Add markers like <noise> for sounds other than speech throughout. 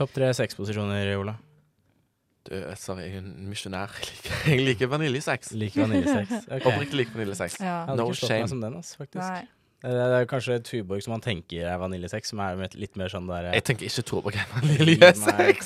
Topp tre sexposisjoner, Ola. Du, sorry, jeg er en misjonær. <laughs> Jeg liker, jeg liker vaniljesex. <laughs> Liker vaniljesex. <laughs> Okay. Oppriktig liker vaniljesex. Ja. Jeg hadde No ikke slått shame. meg som den, altså, faktisk. Nei. Eh, Det er kanskje Tuborg som man tenker er vaniljesex, som er litt mer sånn der Jeg tenker ikke Tuborg er vaniljesex.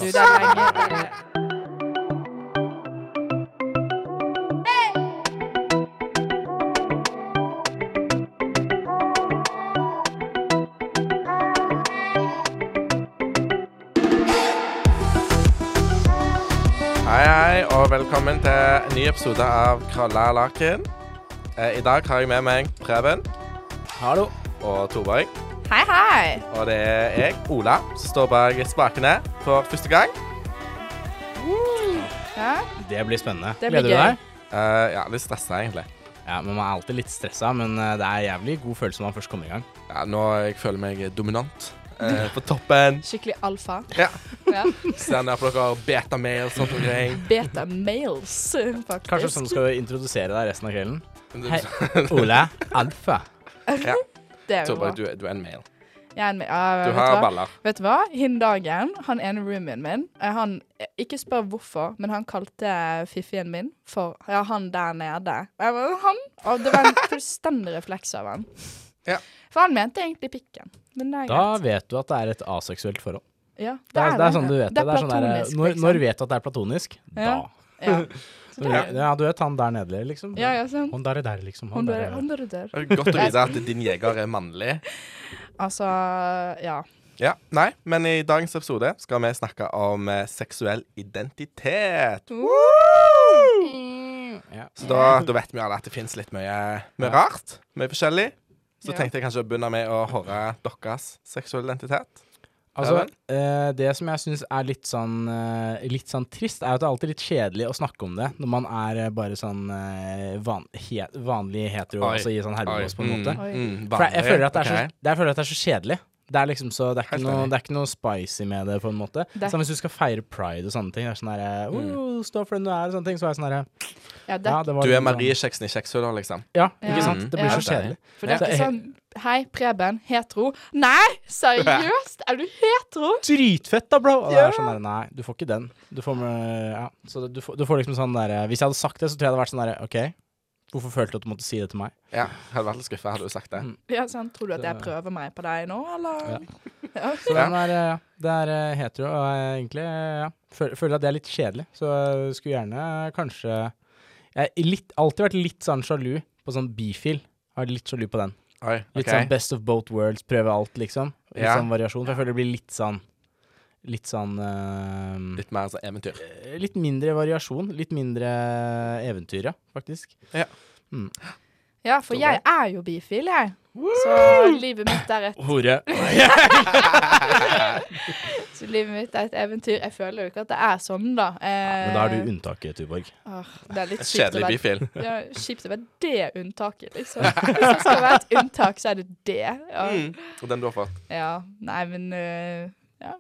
Velkommen til en ny episode av Kralla laken. Eh, I dag har jeg med meg Preben Hallo. og Torborg. Hei, hei! Og det er jeg, Ola, som står bak spakene for første gang. Ja, Det blir spennende. Det blir Gleder du gøy. deg? Eh, ja, litt stressa, egentlig. Ja, men Man er alltid litt stressa, men eh, det er jævlig god følelse når man først kommer i gang. Ja, nå jeg føler meg dominant. Eh, på toppen. skikkelig alfa. Ja. Ja. Ned på dere beta-mails og greier. Beta males, faktisk. Kanskje sånn skal du introdusere deg resten av kvelden? Hei, Ole. Alfa. <laughs> Ja, Det er jo bra. Du, du er en mail. Jeg er en, uh, Du har hva? baller. vet du hva? Hin dagen, han ene roomien min, eh, han Ikke spør hvorfor, men han kalte fiffien min for Ja, han der nede. Jeg bare, han? Og det var en fullstendig refleks av han. Ja. For han mente egentlig pikken. Men det er Da greit. vet du at det er et aseksuelt forhold. Ja, Det er, det er sånn du vet det. Er det er sånn der, når, liksom. når vet du at det er platonisk? Ja. Da. Ja. <laughs> Så Ja, du vet han der nede, liksom. ja, ja, sant. Han der er der, liksom. Han Han der, der er der, der. Det er Godt å vite at din jeger er mannlig. Altså, ja. Ja, nei, men i dagens episode skal vi snakke om eh, seksuell identitet. ja. Så da, da vet vi alle at det fins litt mye, mye rart. Mye forskjellig. Så Ja. tenkte jeg kanskje å begynne med å høre deres seksuelle identitet. Altså, eh, det som jeg syns er litt sånn, eh, litt sånn trist, er at det er alltid litt kjedelig å snakke om det når man er eh, bare sånn eh, van, he, vanlig hetero, Oi. altså i sånn herrebås på en måte. Mm, Mm, For jeg, jeg, føler at det er så, jeg føler at det er så kjedelig. Det er liksom så, det er, ikke noe, det er ikke noe spicy med det, på en måte. Det- Samme hvis du skal feire pride og sånne ting. Det er sånn derre oh, Stå for den du er, og sånne ting. Så er jeg sånn derre ja, ja, Du er liksom Mariekjeksen i kjekshylla, liksom. Ja, ja, Ja. ikke sant? Det blir Ja. så kjedelig. For det er ikke sånn Hei, Preben. Hetero. Nei, seriøst? Er du hetero? Dritfett, da, bro! Og det er sånn der, Nei, du får ikke den. Du får med Ja. Så du får, du får liksom sånn derre Hvis jeg hadde sagt det, så tror jeg det hadde vært sånn derre OK, hvorfor følte du at du måtte si det til meg? Ja, jeg Hadde vært litt skuffa, hadde du sagt det. Mm. Ja, sant. Tror du at jeg prøver meg på deg nå, eller? Ja. <laughs> Ja. Så den er ja, Det er eh, hetero, og jeg egentlig eh, ja, føler, føler at det er litt kjedelig. Så jeg skulle gjerne kanskje Jeg har alltid vært litt sånn sjalu på sånn bifil. Har litt sjalu på den. Oi, Litt sånn best of both worlds, prøve alt, liksom. Litt Ja. sånn variasjon. For jeg føler det blir litt sånn Litt sånn uh, Litt mer sånn eventyr. Eh, Litt mindre variasjon. Litt mindre eventyr, ja, faktisk. ja, Ja, for jeg er jo bifil, jeg. Så livet mitt er et Hore. <laughs> <laughs> Så livet mitt er et eventyr. Jeg føler jo ikke at det er sånn, da. Eh, Men da er du unntaket, Tuborg. åh, det er litt kjipt å kjedelig være bifil. ja, kjipt å være det unntaket, liksom. Hvis det skal være et unntak, så er det det. Ja, Mm. Og den du har fått. ja. Nei, men uh, Ja.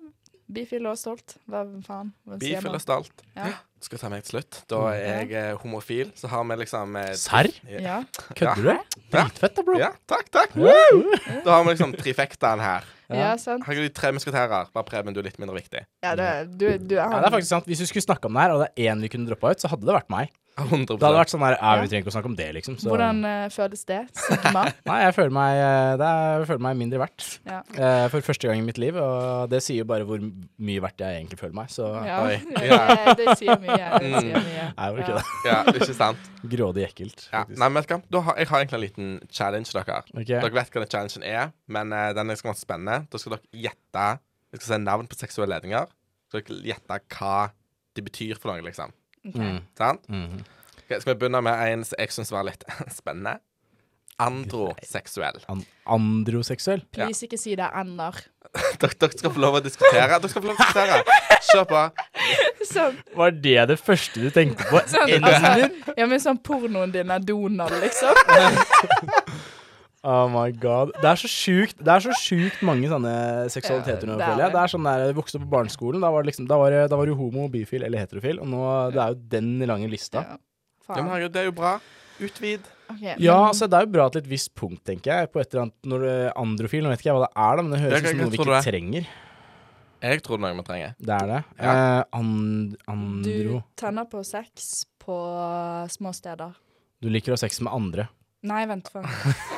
Bifil og stolt. Hva faen? Hva Bifil og stolt. Ja. Skal ta meg til slutt. Da er jeg eh, homofil, så har vi liksom eh, <laughs> Serr? Ja. Ja. Kødder du? Dritfett, da, bro. Ja, takk, takk. Woo! Da har vi liksom trifektaen her. ja, sant. Her er de tre musketerer. Bare Preben, du er litt mindre viktig. Ja, det, du, du er Ja, det er faktisk sant. Hvis vi skulle snakke om det her, og det er én vi kunne droppa ut, så hadde det vært meg. 100 Det hadde vært sånn her vi trenger ikke å snakke om det, liksom. Så. Hvordan uh, føles det? Sigma? <laughs> Nei, jeg føler meg eh, det er, Jeg føler meg mindre verdt. Ja. Uh, for første gang i mitt liv, og det sier jo bare hvor mye verdt jeg egentlig føler meg. Så Ja, Oi. <laughs> det, det sier mye. Det Mm. sier mye. Nei, jo ikke Ja. det. Ja, ikke sant? <laughs> Grådig ekkelt. Ja. Nei, men vet du hva? Har, jeg har egentlig en liten challenge til dere. Okay. Dere vet hva den challengen er, men uh, den skal være spennende. Da skal dere gjette Jeg skal si navn på seksuelle ledninger. Så dere gjette hva det betyr for noe, liksom. Ok. Mm. Sant? Mhm. Ok, skal vi begynne med en som jeg syns var litt <laughs> spennende? Androseksuell. An androseksuell? Please, ikke si det er ender. <laughs> Dere, dere skal få lov å diskutere. Dere skal få lov å diskutere. Kjør på. <laughs> Sånn, Var det det første du tenkte på? sånn, Ender? ja, men sånn pornoen din er Donald, liksom. Oh my god. Det er så sjukt Det er så sjukt mange sånne seksualiteter nå, er føler jeg. det. Er sånn der, Jeg vokste opp på barneskolen, da var liksom Da var, da var du homo, bifil eller heterofil, og nå Det er jo den lange lista. Ja. Ja, men herregud, det er jo bra. Utvid. Okay, Ja, men- altså det er jo bra til et visst punkt, tenker jeg. På et eller annet når du er androfil, nå vet ikke jeg hva det er, da, men det høres ut som noe vi ikke trenger. Jeg tror det er noe vi trenger. Det er det. Ja. Eh, and, Du andro tenner på sex på små steder. Du liker å ha sex med andre. Nei, vent, faen. <laughs>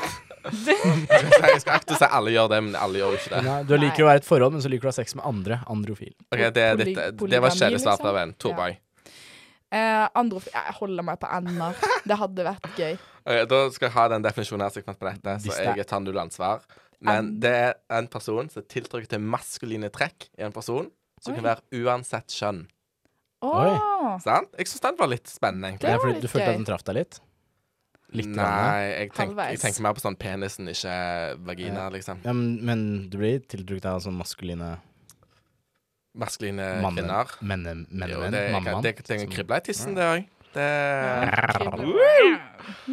Jeg skal, akte å si alle gjør det, men alle gjør jo ikke det. Nei, du liker å være i et forhold, men så liker du å ha sex med andre. Androfil. Ok, det, er Poly- ditt, det polygami, var kjedelig svar liksom? fra venn. Torberg. Eh, androf... Jeg holder meg på ender. Det hadde vært gøy. Ok, da skal jeg ha den definisjonen her så jeg på dette, så det er- jeg tar null ansvar. Men det er en person som er tiltrukket til maskuline trekk i en person, som Oi. kan være uansett kjønn. Åh, Sant? Jeg syns den var litt spennende, Det egentlig. Ja, var fordi litt du følte gøy. at den traff deg litt? Litt? Nei, jeg, tenk, jeg tenker mer på sånn penisen, ikke vagina, Ja. liksom. Ja, men, men du blir tiltrukket av sånn maskuline Maskuline kvinner. menn, menn, Jo, det, mann, mann. det det, Som- krible i tissen, det òg. Det.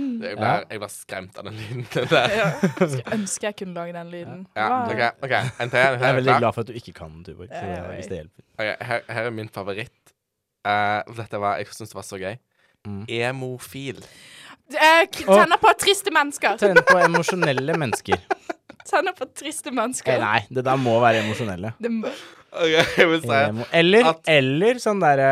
Jeg blir, jeg blir skremt av den lyden. <laughs> Den der. Ja. Skulle ønske jeg kunne lage den lyden. Ja, OK. ok, En til. Jeg er veldig glad for at du ikke kan, Tuborg. Så Ja, ja, hvis det hjelper. Ok, her, her er min favoritt. Uh, dette var, Jeg syns det var så gøy. Mm. Emofil. Eh, Tenner på triste mennesker. Tenner på emosjonelle mennesker. Tenner på triste Eh, mennesker. nei, det der må være emosjonelle. Okay, jeg vil si Emo. Eller, at- eller sånn derre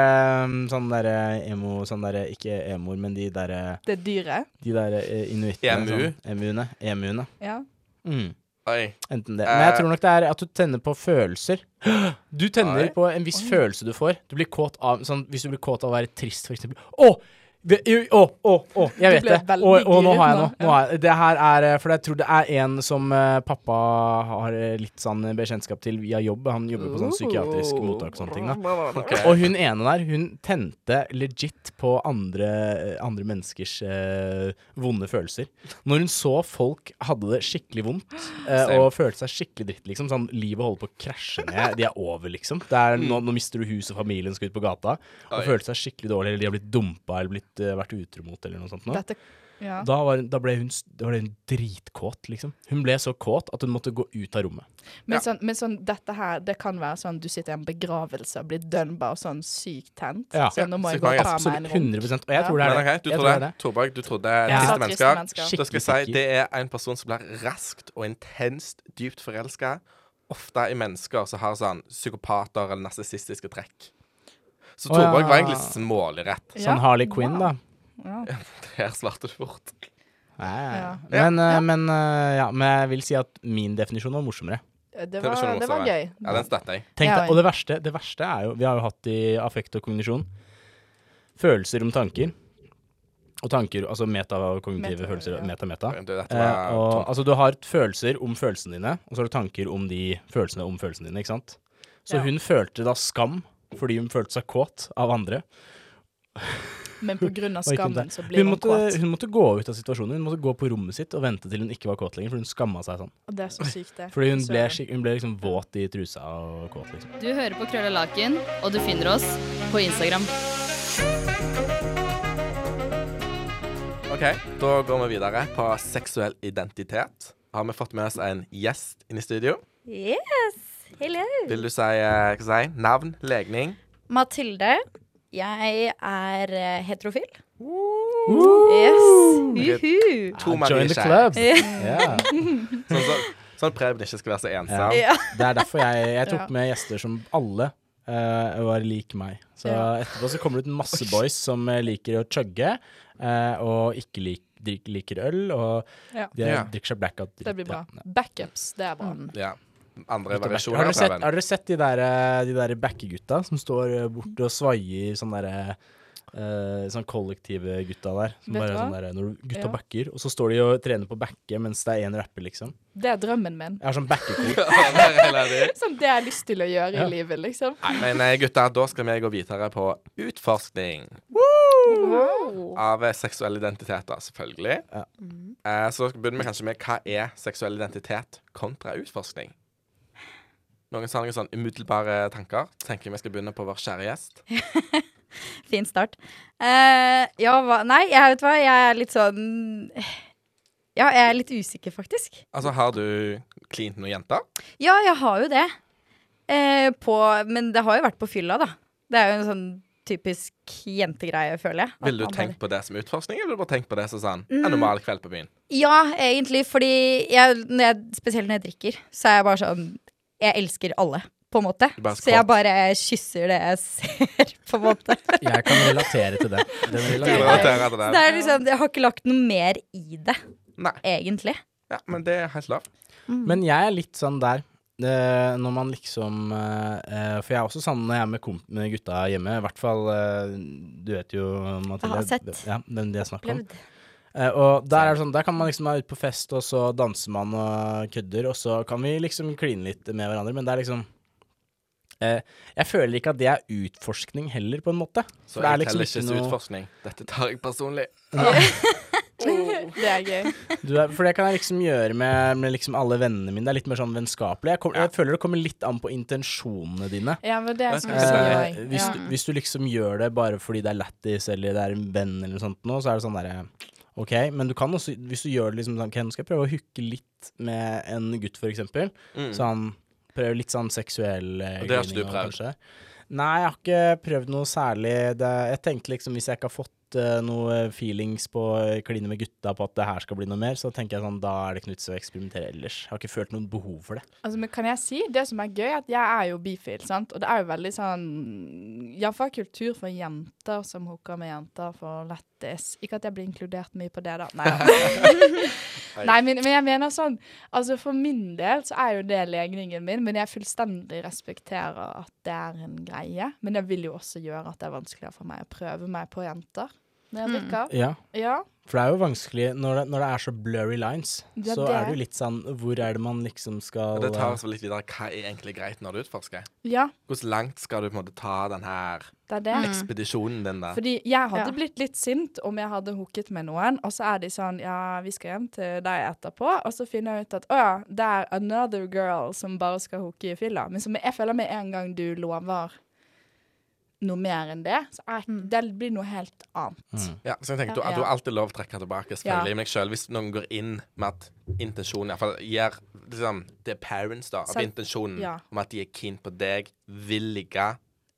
Sånn der emo Sånn derre Ikke emoer, men de derre det dyret. De derre eh, inuittene. Emu? Sånn, emuene. Emuene. Ja. Mm. Oi. Enten det. Men jeg Eh. tror nok det er at du tenner på følelser. <gasps> Du tenner Oi. på en viss følelse du får. Du blir kåt av sånn, Hvis du blir kåt av å være trist, for eksempel. Å! Å, å, å, jeg vet det. Og, og nå har jeg noe. Nå jeg, det her er eh, For jeg tror det er en som eh, pappa har eh, litt sånn bekjentskap til via jobb. Han jobber på sånn psykiatrisk mottak og sånne ting. da Okay. Og hun ene der, hun tente legit på andre, andre menneskers eh, vonde følelser. Når hun så folk hadde det skikkelig vondt eh, og følte seg skikkelig dritt, liksom, sånn livet holder på å krasje ned, de er over, liksom. Det er, nå, nå mister du hus og familien, skal ut på gata, og Oi. følte seg skikkelig dårlig, eller de har blitt dumpa eller blitt, eh, vært utro mot, eller noe sånt. Nå. Dette ja. Da, var, da ble hun, da ble hun dritkåt, liksom. Hun ble så kåt at hun måtte gå ut av rommet. Men, Ja. sånn, men sånn, dette her, det kan være sånn du sitter i en begravelse og blir dønn bare sånn sykt tent. Ja. Så nå må Ja, jeg gå og ta meg en. 100 Og jeg Ja. tror det er Men det. Du Jeg tror det. Torborg, du trodde Ja. triste Triste mennesker. mennesker. Da skal jeg si det er en person som blir raskt og intenst dypt forelska. Ofte i mennesker som har sånn psykopater eller narsissistiske trekk. Så. Torborg var egentlig smålig rett. Sånn Harley Quinn, Wow. da. Ja. <laughs> Der svarte du fort. Ja, Men, ja. Men, eh, eh, ja, men jeg vil si at min definisjon var morsommere. Det var var, det var gøy. Ja, den støtter jeg. Tenk deg, og det verste, det verste er jo Vi har jo hatt i affekt og kognisjon følelser om tanker. Og tanker, altså metakognitive Meta, følelser. Meta-meta. Ja. Eh, og, altså, du har følelser om følelsene dine, og så har du tanker om de følelsene om følelsene dine. ikke sant? Så Ja. hun følte da skam fordi hun følte seg kåt av andre. Men <laughs> om skammen så blir Hun hun måtte, kåt. hun måtte gå ut av situasjonen. Hun måtte gå på rommet sitt og vente til hun ikke var kåt lenger, for hun skamma seg sånn. Og det er så sykt, det. <laughs> Fordi hun ble, hun ble liksom våt i trusa og kåt, liksom. Du hører på Krølla Laken, og du finner oss på Instagram. OK, da går vi videre på seksuell identitet. Har vi fått med oss en gjest inn i studio? Yes. Hello. Vil du si, uh, si navn, legning? Mathilde. Jeg er eh, heterofil. Woo! Yes. Uhu. To Ah, Join the club! Ja. Ja. <laughs> Sånn, så, sånn Preben ikke skal være så ensom. Ja. Det er derfor jeg, jeg tok med gjester som alle uh, var lik meg. Så etterpå så kommer det ut masse boys som liker å chugge, uh, og ikke lik, drik, liker øl, og Ja. de Ja. drikker seg blackout. Det blir bra. Ja. Backups, det er bra. Mm. Ja. Andre variasjoner Har dere sett, har dere sett de der, eh, de der backegutta som står eh, borte og svaier sånn derre Uh, sånn kollektive gutta der. Som bare sånn der, når gutta Ja. backer, og så står de og trener på backe mens det er én rapper, liksom. Det er drømmen min. Jeg har sånn backekor. <laughs> Sånn det jeg har lyst til å gjøre Ja. i livet, liksom. Nei, men gutta, da skal vi gå videre på utforskning Wow. av seksuelle seksuell identitet, da, selvfølgelig. Ja. Eh, så begynner vi kanskje med hva er seksuell identitet kontra utforskning? Noen noen sånn umiddelbare tanker? Tenker vi skal begynne på vår kjære gjest. <laughs> Fin start. Uh, ja, hva Nei, jeg vet hva, jeg er litt sånn Ja, jeg er litt usikker, faktisk. Altså, har du klint noen jenter? Ja, jeg har jo det. Uh, på Men det har jo vært på fylla, da. Det er jo en sånn typisk jentegreie, føler jeg. Ville du tenkt på det som utforskning, eller bare tenkt på det som sånn Mm. en normal kveld på byen? Ja, egentlig, fordi jeg, når jeg, spesielt når jeg drikker, så er jeg bare sånn Jeg elsker alle. på en måte. Så jeg bare kysser det jeg <laughs> ser, på en måte. Jeg kan relatere til det. <laughs> Det, relatere til det. det er liksom, jeg har ikke lagt noe mer i det, Nei. egentlig. Ja, men det er helt lov. Men jeg er litt sånn der eh, når man liksom eh, eh, For jeg er også sånn når jeg er med, komp med gutta hjemme, i hvert fall Du vet jo, Mathilde. har sett. Ja, hvem de jeg snakker om. Eh, og der er det sånn, der kan man liksom være ute på fest, og så danser man og kødder, og så kan vi liksom kline litt med hverandre, men det er liksom eh, Jeg føler ikke at det er utforskning heller, på en måte. Så For det er liksom ikke noe- utforskning. Dette tar jeg personlig. <laughs> <laughs> Det er gøy. Du er, for det kan jeg liksom gjøre med, med liksom alle vennene mine. Det er litt mer sånn vennskapelig. Jeg, kom, jeg føler det kommer litt an på intensjonene dine. Ja, men det er som sier Eh, hvis, Ja. du, hvis du liksom gjør det bare fordi det er lættis, eller det er en venn, eller noe sånt, nå, så er det sånn derre OK, men du kan også, hvis du gjør det liksom sånn OK, nå skal jeg prøve å hooke litt med en gutt, for eksempel. Mm. Sånn prøver litt sånn seksuell eh, Og det har ikke du prøvd? kanskje- Nei, jeg har ikke prøvd noe særlig. Det, jeg tenkte liksom hvis jeg ikke har fått eh, noe feelings på å kline med gutta på at det her skal bli noe mer, så tenker jeg sånn, da er det ikke noe å eksperimentere ellers. Jeg har ikke følt noe behov for det. Altså, men kan jeg si, det som er gøy, er at jeg er jo bifil, sant? Og det er jo veldig sånn Iallfall kultur for jenter som hooker med jenter for lættis. Ikke at jeg blir inkludert mye på det, da. Nei, <laughs> Nei men, men jeg mener sånn Altså, for min del så er jo det legningen min, men jeg fullstendig respekterer at det er en greie. Men det vil jo også gjøre at det er vanskeligere for meg å prøve meg på jenter når jeg Mm. Ja, Ja. for det er jo vanskelig når det, når det er så blurry lines, er så det. er det jo litt sånn Hvor er det man liksom skal ja, det tar oss litt videre. Hva er egentlig greit når du utforsker? ja, Hvor langt skal du på en måte ta den her det er det. ekspedisjonen din, da? Fordi jeg hadde Ja. blitt litt sint om jeg hadde hooket med noen, og så er de sånn Ja, vi skal hjem til deg etterpå, og så finner jeg ut at å ja, det er another girl som bare skal hooke i fylla. Men som jeg føler med en gang du lover noe mer enn det, så er, det blir noe helt annet. Mm. Ja, så jeg tenker, du, du har alltid lov å trekke tilbake, selvfølgelig. Ja. Men jeg selv, hvis noen går inn med at intensjonen iallfall gir liksom, Det er parents, da, av Selv- intensjonen ja. om at de er keen på deg, vil ligge,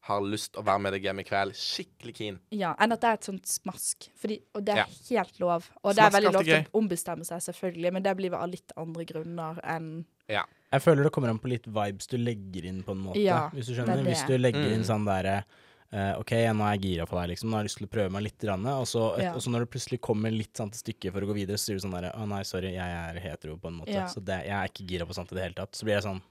har lyst å være med deg hjem i kveld. Skikkelig keen. Ja, Enn at det er et sånt smask. Fordi, og det er Ja. helt lov. Og det er veldig lov til å ombestemme seg, selvfølgelig, men det blir av litt andre grunner enn Ja. Jeg føler det kommer an på litt vibes du legger inn, på en måte. Ja, hvis du det skjønner. er det. Hvis du legger inn Mm. sånn derre eh, OK, nå er jeg gira på deg, liksom. Nå har jeg lyst til å prøve meg litt, Rann, og, så, et, Ja. og så når det plutselig kommer litt sant, til stykket for å gå videre, så sier du sånn derre Å nei, sorry, jeg er hetero, på en måte. Ja. Så det, jeg er ikke gira på sånt i det hele tatt. Så blir jeg sånn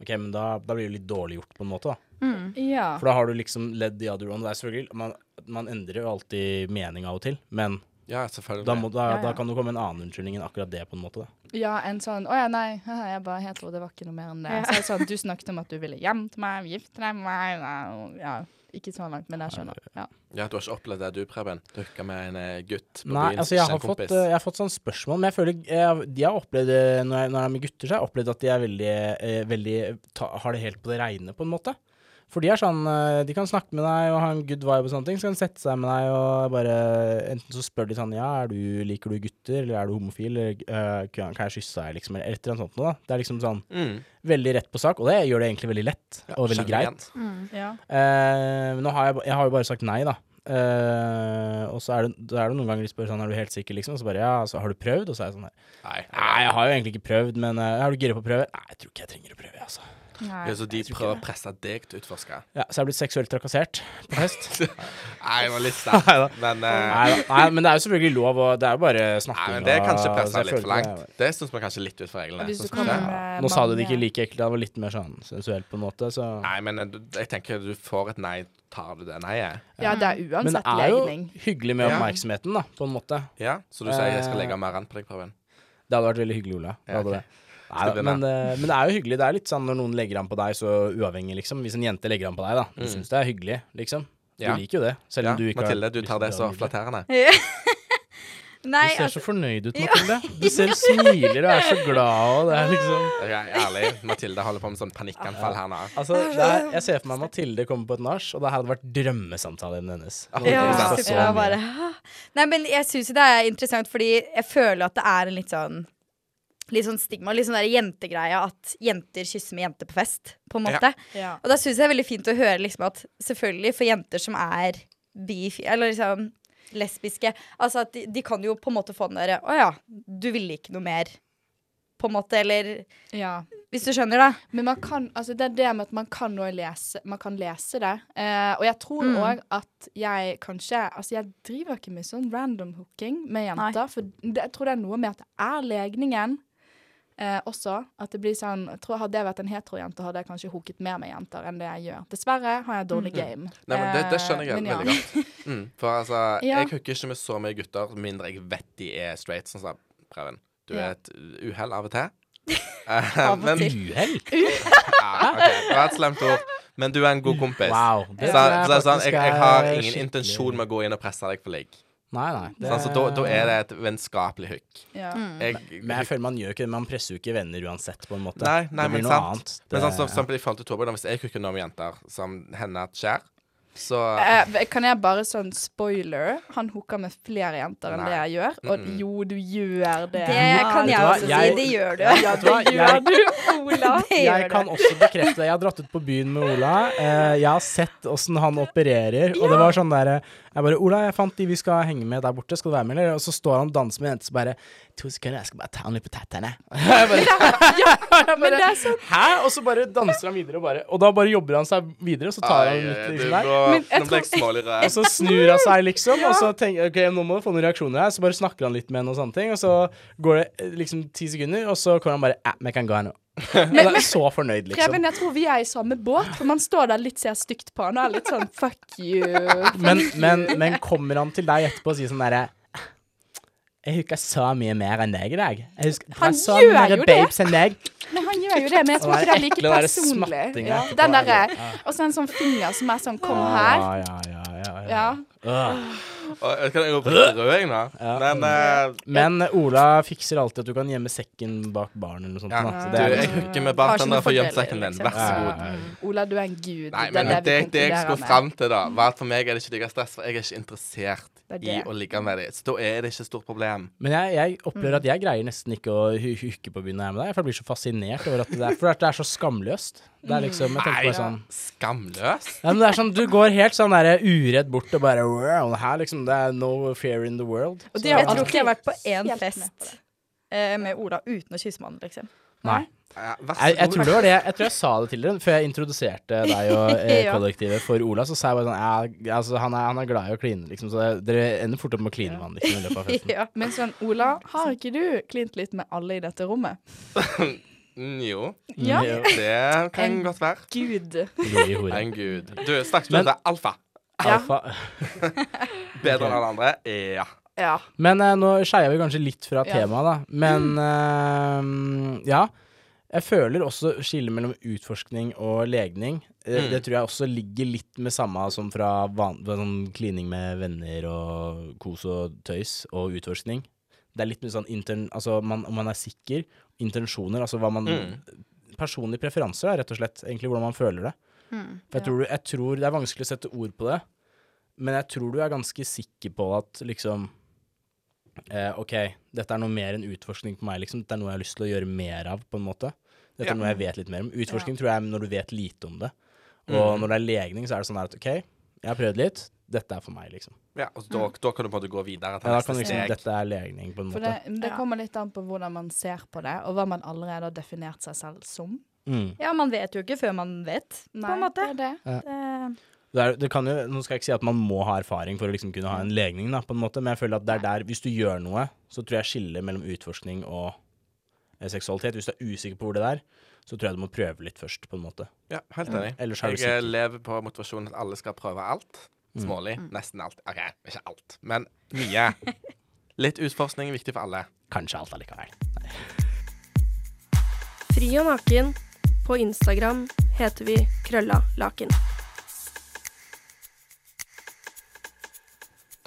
OK, men da, da blir det litt dårlig gjort, på en måte, da. Mm. Ja. For da har du liksom ledd the other one. Det er selvfølgelig Man, man endrer jo alltid mening av og til, men ja, selvfølgelig. da, må, da, Ja, ja. da kan det komme en annen unnskyldning enn akkurat det, på en måte. da. Ja, en sånn Å ja, nei, jeg bare hetero, det var ikke noe mer enn det. Ja. Så jeg sa, sånn, du snakket om at du ville hjem til meg, gifte deg med meg Ja, ikke så langt, men jeg skjønner. Ja. Ja, Du har ikke opplevd det, du, Preben? Dukka med en eh, gutt på Nei, byen, altså jeg har, fått, eh, jeg har fått sånne spørsmål, men jeg føler jeg, de har opplevd det når jeg, når jeg er med gutter, så har jeg opplevd at de er veldig, eh, veldig ta, har det helt på det reine, på en måte. For de er sånn eh, De kan snakke med deg og ha en good vibe og sånne ting, så kan de sette seg med deg og bare Enten så spør de sånn Ja, er du, liker du gutter, eller er du homofil, eller uh, kan jeg kysse deg, liksom, eller et eller annet sånt noe, da. Det er liksom sånn Mm. veldig rett på sak, og det gjør det egentlig veldig lett, Ja, og veldig greit. Mm. Ja. uh, men nå har jeg, jeg har jo bare sagt nei, da. Uh, og så er, det, er det noen ganger de spør sånn, er du helt sikker, liksom? Og så bare ja, så har du prøvd? Og så er jeg sånn her, Nei. nei, jeg har jo egentlig ikke prøvd, men uh, er du gira på å prøve? Nei, jeg tror ikke jeg trenger å prøve, altså. Nei. Ja, så de prøver å det. presse deg til å utforske? Ja, så jeg er blitt seksuelt trakassert på fest. <laughs> Nei, det var litt sterkt. <laughs> Men, uh... nei, nei, men det er jo selvfølgelig lov, og det er jo bare nei, men det er kanskje pressa litt for langt. det- Det syns vi kanskje litt ut fra reglene. Hvis du Syns kommer Nå sa du det ikke like ekkelt, det var litt mer sånn sensuelt på en måte, så Nei, men eh, jeg tenker du får et nei. Tar du det neiet? Ja, det er uansett legning. Men det er jo legning. hyggelig med oppmerksomheten, da, på en måte. Ja? Så du sier jeg skal Eh, legge mer an på deg, Prøven? Det hadde vært veldig hyggelig, Ola. Det Ja, okay. Nei, da, men, eh, men det er jo hyggelig. Det er litt sånn når noen legger an på deg, så uavhengig, liksom. Hvis en jente legger an på deg, da. Du Mm. syns det er hyggelig, liksom. Du Ja. liker jo det. Selv Ja, du ikke Mathilde, har du tar det så flatterende. <laughs> Nei, Du ser altså, så fornøyd ut, Mathilde. Du <laughs> ser smiler og er så glad, og det er liksom Jeg er ærlig, Mathilde holder på med sånn panikkanfall her nå. Altså, er, jeg ser for meg Mathilde kommer på et nach, og det hadde vært drømmesamtalen hennes. Ja, så «Hæ?» Nei, men jeg syns jo det er interessant, fordi jeg føler at det er en litt sånn Litt sånn stigma, litt sånn der jentegreia at jenter kysser med jenter på fest, på en måte. Ja. Og da syns jeg det er veldig fint å høre liksom at selvfølgelig for jenter som er bifi, eller liksom lesbiske Altså at de, de kan jo på en måte få den derre Å ja, du ville ikke noe mer, på en måte, eller ja. Hvis du skjønner, da. Men man kan, altså det er det med at man kan nå lese Man kan lese det. Eh, og jeg tror Mm. at jeg kanskje Altså, jeg driver ikke med sånn random hooking med jenter. For det, jeg tror det er noe med at det er legningen eh, også. At det blir sånn jeg tror Hadde jeg vært en heterojente, hadde jeg kanskje hooket mer med jenter enn det jeg gjør. Dessverre har jeg dårlig game. Nei, men det, det skjønner jeg Eh, veldig ja. godt. Mm, for altså, <laughs> Ja. jeg hooker ikke med så mye gutter, mindre jeg vet de er straight. Sånn som Preben. Du Ja. er et uhell av og til. <laughs> Eh, Av og til. Uhell? <laughs> Ja, ok, det var et slemt ord. Men du er en god kompis. Wow. Så, Det så, det er sånn, jeg, jeg har ingen intensjon med å gå inn og presse deg for ligg. Nei, nei. det- Sånn, så da, da er det et vennskapelig hook. Ja. Jeg, Men jeg føler man gjør ikke det. Man presser jo ikke venner uansett, på en måte. Nei, nei, det blir men noe sant. annet. Men sånn som så, i forhold til Torbjørn, hvis jeg hooker noen jenter som hender at skjer, så Eh, kan jeg bare sånn spoiler? Han hooker med flere jenter enn det jeg gjør. Og Mm-mm. jo, du gjør det. Det kan jeg også Jeg- si. Det gjør du. Ja? Det gjør Jeg, du, Ola. <laughs> Det gjør jeg kan også bekrefte det. Jeg har dratt ut på byen med Ola. Eh, jeg har sett åssen han opererer, og det var sånn derre Jeg bare 'Ola, jeg fant de vi skal henge med der borte. Skal du være med, eller?' Og så står han og danser med en jente som bare 'To sekunder, jeg skal bare ta han litt på tettene'. <laughs> ja, <laughs> Men det er sånn Hæ? Og så bare danser han videre, og bare Og da bare jobber han seg videre, og så tar han litt liksom der. Og så snur han seg, liksom, og så tenker OK, nå må du få noen reaksjoner her. Så bare snakker han litt med henne og sånne ting, og så går det eh, liksom ti sekunder, og så kommer han bare 'Æ, vi kan gå her nå'. <laughs> Da er så fornøyd, liksom. Preben, jeg tror vi er i samme båt, for man står der litt ser stygt på han og er litt sånn fuck you. Men, men, men kommer han til deg etterpå og sier sånn derre Jeg husker så mye mer enn deg i dag. Jeg husker Han så gjør mye jo det. babes enn deg. Men han gjør jo det, men jeg tror ikke det er like ekle personlig. Ja, den derre ja. Og så en sånn finger som er sånn kom her. Ja, ja, ja, ja, ja. Ja. Jeg kan jo bli rød, jeg nå. Ja. Men uh, Men Ola fikser alltid at du kan gjemme sekken bak baren eller noe sånt. ja. Så det er jeg liksom- hooker med noe for å gjemme sekken din. liksom. Vær så god. Ola, du er en gud. Nei, Det men det, det, vi det jeg skulle fram til, da, var at for meg er det ikke like stress, for jeg er ikke interessert er i det. å ligge med dem. Så da er det ikke et stort problem. Men jeg, jeg Mm. opplever at jeg greier nesten ikke å hu- hooke på byen når jeg er med deg. For jeg blir så fascinert over at det er, for det er så skamløst. Det er liksom, jeg tenker Nei, bare sånn Skamløst? ja, men det er sånn, Du går helt sånn der uredd bort og bare wow, her liksom, Det er no fear in the world. Og de, Jeg tror ikke jeg har vært på én fest eh, med Ola uten å kysse mannen, liksom. Nei. Jeg, jeg tror det var det Jeg tror jeg sa det til dere før jeg introduserte deg og <laughs> eh, kollektivet for Ola. Så sa jeg bare sånn ja, altså, han, er, han er glad i å kline, liksom. Så dere ender fort opp med å kline med han liksom, i løpet av festen. <laughs> Ja. Men sånn, Ola, har ikke du klint litt med alle i dette rommet? Mm, <laughs> Jo, Ja. Mm, det kan En- godt være. Gud. En gud. Du, snakkes du om det? Alfa. Alfa. Bedre enn alle andre? Ja. Ja. Men eh, nå skeia vi kanskje litt fra Ja. temaet, da. Men eh, ja. Jeg føler også skillet mellom utforskning og legning. Eh, Mm. Det tror jeg også ligger litt med samme som fra van sånn klining med venner og kos og tøys og utforskning. Det er litt med sånn intern... Altså man, om man er sikker. Intensjoner, altså hva man Mm. Personlige preferanser, da, rett og slett. Egentlig hvordan man føler det. Mm. For jeg, tror, jeg tror det er vanskelig å sette ord på det, men jeg tror du er ganske sikker på at liksom eh, OK, dette er noe mer enn utforskning på meg, liksom. Dette er noe jeg har lyst til å gjøre mer av, på en måte. Dette Ja. er noe jeg vet litt mer om. Utforskning tror jeg er når du vet lite om det. Og Mm. når det er legning, så er det sånn at OK, jeg har prøvd litt. Dette er for meg, liksom. ja og da, da kan du på en måte gå videre til Ja, neste kan du liksom, steg. Dette er legning, på en For måte. det, det Ja. kommer litt an på hvordan man ser på det, og hva man allerede har definert seg selv som. Mm. ja, man vet jo ikke før man vet, på en måte. det er det. Ja. Det er, det kan jo, nå skal jeg ikke si at man må ha erfaring for å liksom kunne ha en legning, da, på en måte, men jeg føler at det er der Hvis du gjør noe, så tror jeg skillet mellom utforskning og eh, seksualitet Hvis du er usikker på hvor det er, så tror jeg du må prøve litt først, på en måte. Ja, helt enig. Er Jeg eh, sikker. lever på motivasjonen at alle skal prøve alt. Mm. Smålig. Nesten alt. OK, ikke alt, men mye. <laughs> Litt utforskning er viktig for alle. Kanskje alt allikevel. Fri og naken. På Instagram heter vi Krølla Laken.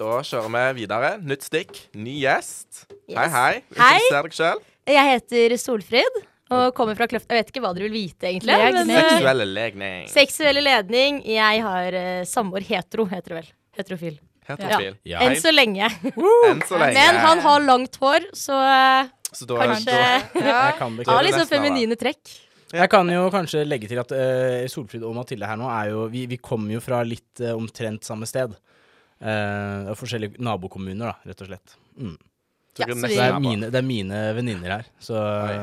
Da kjører vi videre. Nytt stikk, ny gjest. Yes. Hei, hei. Introduser deg sjøl. Jeg heter Solfrid og kommer fra Kløfta. Jeg vet ikke hva dere vil vite, egentlig. Men, eh, Seksuelle legning. seksuelle ledning. Jeg har uh, samboer hetero, heter det vel. Heterofil. Heterofil. Ja. Enn så lenge. Enn så lenge. Men han har langt hår, så eh, Så da, kanskje da, <laughs> ja. kan har liksom sånn feminine trekk. Jeg kan jo kanskje legge til at uh, Solfrid og Mathilde her nå er jo Vi, vi kommer jo fra litt uh, omtrent samme sted. Eh, og forskjellige nabokommuner, da, rett og slett. Mm. Ja, Det er mine, det er mine venninner her. Så Oi,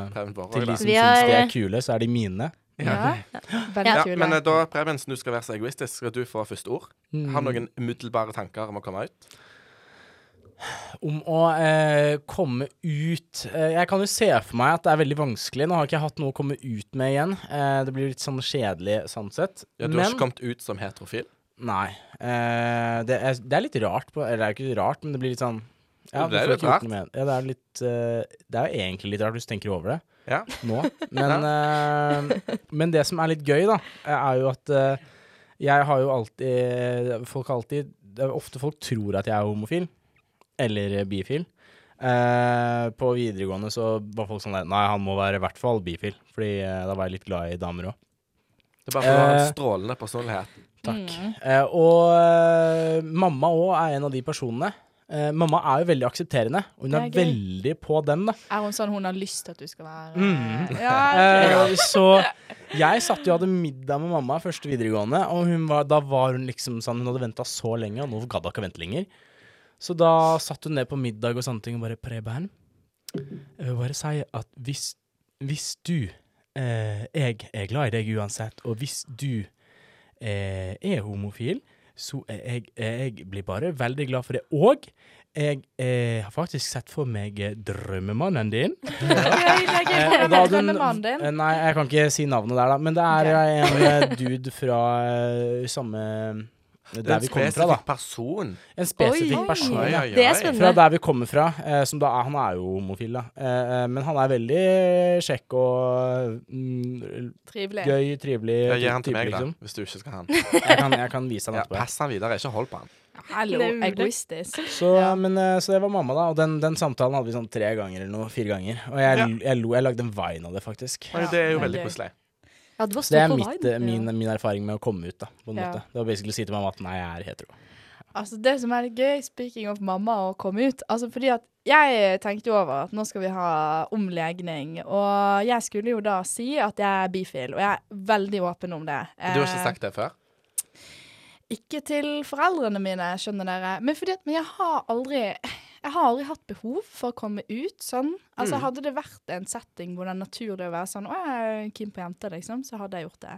til de som syns de er- kule, så er de mine. Ja. Ja. Ja, kule. men eh, da, Preben, du skal være så egoistisk, skal du få første ord. Mm. Har noen umiddelbare tanker om å komme ut? Om å eh, komme ut eh, Jeg kan jo se for meg at det er veldig vanskelig. Nå har ikke jeg hatt noe å komme ut med igjen. Eh, det blir litt sånn kjedelig sånn sett. Ja, du har Men ikke kommet ut som heterofil? Nei. Eh, det, er, det er litt rart på Eller det er ikke rart, men det blir litt sånn ja, Det er litt rart. Ja, det er litt uh, Det er jo egentlig litt rart hvis du tenker over det Ja. nå. <laughs> Men, uh, men det som er litt gøy, da, er jo at uh, jeg har jo alltid Folk har alltid det er Ofte folk tror at jeg er homofil. Eller bifil. På videregående så var folk sånn der Nei, han må være i hvert fall bifil. Fordi da var jeg litt glad i damer òg. Det er bare for å ha en strålende personlighet. Takk. Mm. Eh, og eh, mamma òg er en av de personene. Eh, mamma er jo veldig aksepterende, og hun er, er veldig på den, da. Er hun sånn hun har lyst til at du skal være Mm. Ja. <laughs> Eh, så jeg satt jo og hadde middag med mamma første videregående, og var, da var hun liksom sånn Hun hadde venta så lenge, og nå gadd hun ikke vente lenger. Så da satt hun ned på middag og sånne ting og bare Preben, jeg vil bare si at hvis, hvis du eh, Jeg er glad i deg uansett, og hvis du eh, er homofil, så er jeg, jeg blir bare veldig glad for det. Og jeg eh, har faktisk sett for meg eh, drømmemannen din. <laughs> Eh, hadde hun- Drømmemannen din? eh, Nei, jeg kan ikke si navnet der, da. Men det er okay. en eh, dude fra eh, samme Der en vi kommer fra, da. person. En spesifikk person. Oi, oi, oi, Det er spennende. Fra der vi kommer fra. Eh, som da er, han er jo homofil, da. Eh, eh, men han er veldig kjekk og mm, Trivelig. gøy, trivelig. Ja, Gi han til meg, meg, da, liksom. hvis du ikke skal ha han. Jeg kan, jeg kan vise han Ja, etterpå. pass han videre, ikke hold på han. Hallo, egoistisk. Så, Ja. men, eh, så det var mamma, da. Og den, den samtalen hadde vi sånn tre ganger eller noe. Fire ganger. Og jeg, Ja. jeg lo. Jeg lagde en vine av det, faktisk. Ja. det er jo veldig koselig. Ja, det, var det er mitt, eh, min, min erfaring med å komme ut, da. På en Ja. måte. Det var basically å si til mamma at nei, jeg er hetero. Altså Det som er gøy, speaking of mamma, å komme ut Altså fordi at jeg tenkte jo over at nå skal vi ha omlegning, og jeg skulle jo da si at jeg er bifil, og jeg er veldig åpen om det. Du har ikke Eh, sagt det før? Ikke til foreldrene mine, skjønner dere. Men fordi at men jeg har aldri Jeg har aldri hatt behov for å komme ut sånn. Altså Mm. Hadde det vært en setting hvor det er naturlig å være sånn Å, jeg er keen på jenter, liksom, så hadde jeg gjort det.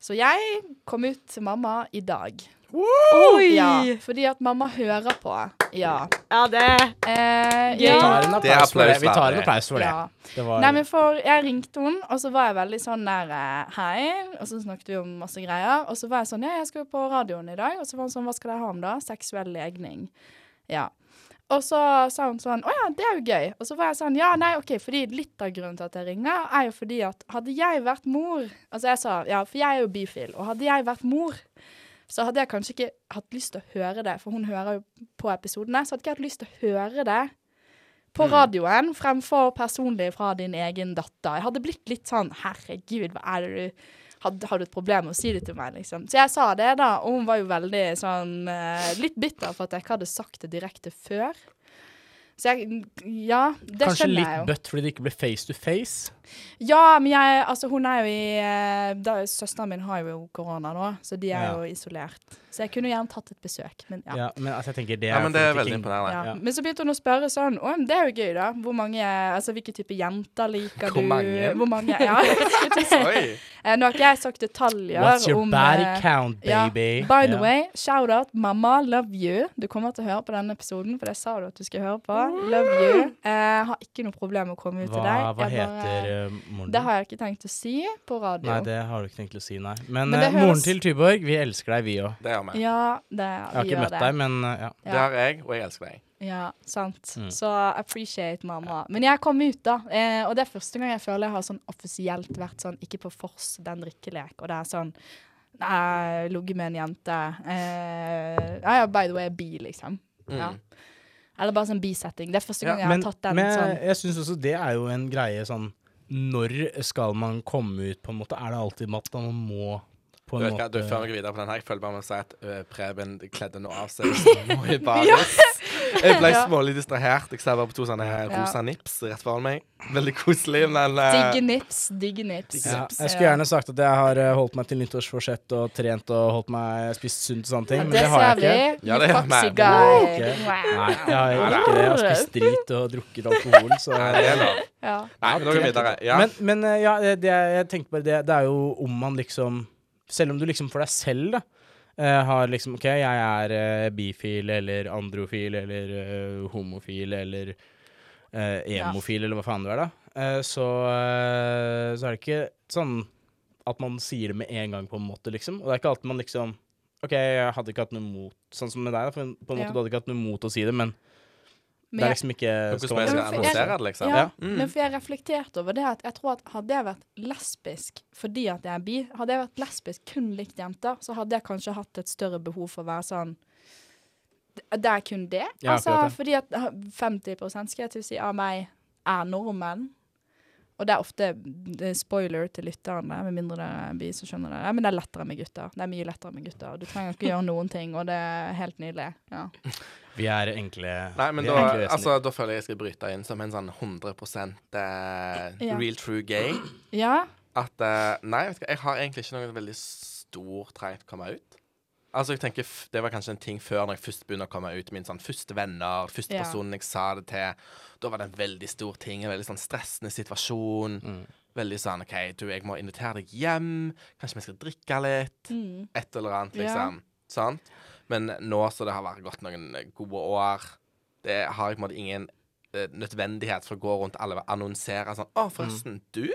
Så jeg kom ut til mamma i dag. Oi! Ja, fordi at mamma hører på. Ja. Ja, det Eh, Vi tar en er applaus for det. Vi tar en applaus for det. ja. det var, Nei, men for jeg ringte henne, og så var jeg veldig sånn der eh, Hei. Og så snakket vi om masse greier. Og så var jeg sånn Ja, jeg skal jo på radioen i dag. Og så var hun sånn Hva skal dere ha om, da? Seksuell legning. Ja. Og så sa hun sånn Å ja, det er jo gøy. Og så var jeg sånn Ja, nei, OK, fordi litt av grunnen til at jeg ringer, er jo fordi at hadde jeg vært mor Altså, jeg sa ja, for jeg er jo bifil. Og hadde jeg vært mor, så hadde jeg kanskje ikke hatt lyst til å høre det, for hun hører jo på episodene, så hadde ikke jeg hatt lyst til å høre det på radioen fremfor personlig fra din egen datter. Jeg hadde blitt litt sånn Herregud, hva er det du Har du et problem med å si det til meg, liksom? Så jeg sa det, da, og hun var jo veldig sånn eh, Litt bitter for at jeg ikke hadde sagt det direkte før. Så jeg Ja, det Kanskje skjønner jeg jo. Kanskje litt bøtt fordi det ikke ble face to face. Ja, men jeg Altså, hun er jo i eh, da, Søsteren min har jo korona nå, så de er Ja. jo isolert. Så jeg kunne gjerne tatt et besøk, men ja. Ja, men altså, jeg tenker det Ja, men det er veldig imponerende. Ja. Ja. Men så begynte hun å spørre sånn Å, det er jo gøy, da. Hvor mange Altså, hvilke type jenter liker Hvor du? mange? Hvor mange? Ja. <laughs> Eh, Nå har ikke jeg sagt detaljer What's your om body eh, count, ja. baby? By the yeah. way, shout-out mamma, love you. Du kommer til å høre på denne episoden, for det sa du at du skulle høre på. Love you. Jeg har ikke noe problem med å komme ut til deg. hva Jeg bare- heter uh, moren Det har jeg ikke tenkt å si på radio. Nei, det har du ikke tenkt å si, nei. Men, Men eh, moren til Tyborg, vi elsker deg, vi òg. Det gjør vi. Ja, det, Jeg har vi ikke gjør møtt det. deg, men eh, ja. Det har jeg, og jeg elsker deg. Ja, sant. Mm. Så appreciate mamma. Men jeg kom ut, da. Eh, og det er første gang jeg føler jeg har sånn offisielt vært sånn ikke på Fors, den drikkelek. Og det er sånn Nei, ligget med en jente. Eh, ja, ja, by the way, bi, liksom. Mm. Ja. Eller bare sånn bisetting. Det er første Ja, gang jeg Men, har tatt den men sånn. jeg syns også det er jo en greie sånn Når skal man komme ut, på en måte? Er det alltid at man må på en måte Før vi går videre på den her, jeg føler bare med å si at ø, Preben kledde nå av seg <laughs> små i baris. Jeg ble Ja. smålig distrahert. Jeg ser bare på to sånne rosa nips rett foran meg. Veldig koselig, men uh, Digge nips, digge nips. Ja, jeg skulle gjerne sagt at jeg har eh, holdt meg til nyttårsforsett og trent og holdt meg spist sunt og sånne ting, men det har jeg ikke. Ja, det Foxy vi. Ikke. Nei, jeg har ikke det. Jeg har spist drit og drukket alkohol, så Nei, det er lov. Ja. Nei, men nå går vi videre. Ja. Men, men eh, ja, det, jeg tenkte bare det, det er jo om man liksom Selv om du liksom for deg selv, da, eh, har liksom OK, jeg er uh, bifil eller androfil eller uh, homofil eller emofil eller hva faen du er, da. Så, så er det ikke sånn at man sier det med en gang, på en måte, liksom. Og det er ikke alltid man liksom OK, jeg hadde ikke hatt noe mot Sånn som med deg, på en måte Ja. du hadde ikke hatt noe mot å si det, men Men det er liksom ikke Hvordan skal annonsere det, liksom? Ja, men for jeg reflekterte over det at jeg tror at hadde jeg vært lesbisk fordi at jeg er bi, hadde jeg vært lesbisk kun likt jenter, så hadde jeg kanskje hatt et større behov for å være sånn Det det er kun det. Ja, altså, fordi at uh, 50 skal jeg til å si av meg er nordmenn. Og det er ofte det er spoiler til lytterne, med mindre det er bi, så skjønner dere. Ja, men det er lettere med gutter. Det er mye lettere med gutter. Du trenger ikke gjøre noen ting, og det er helt nydelig. Ja. Vi er enkle Nei, men da, enkle altså, da føler jeg jeg skal bryte inn som en sånn 100 eh, Ja. real true gay. ja. At eh, Nei, jeg har egentlig ikke noe veldig stor trang til å komme ut. Altså, jeg tenker Det var kanskje en ting før, når jeg først begynner å komme ut. Mine sånn første venner, første Ja. personen jeg sa det til. Da var det en veldig stor ting, en veldig sånn stressende situasjon. Mm. Veldig sånn OK, du, jeg må invitere deg hjem. Kanskje vi skal drikke litt. Mm. Et eller annet, Ja. liksom. Sant? Men nå som det har vært gått noen gode år, det har jeg på en måte ingen eh, nødvendighet for å gå rundt alle og annonsere sånn Å, forresten, du,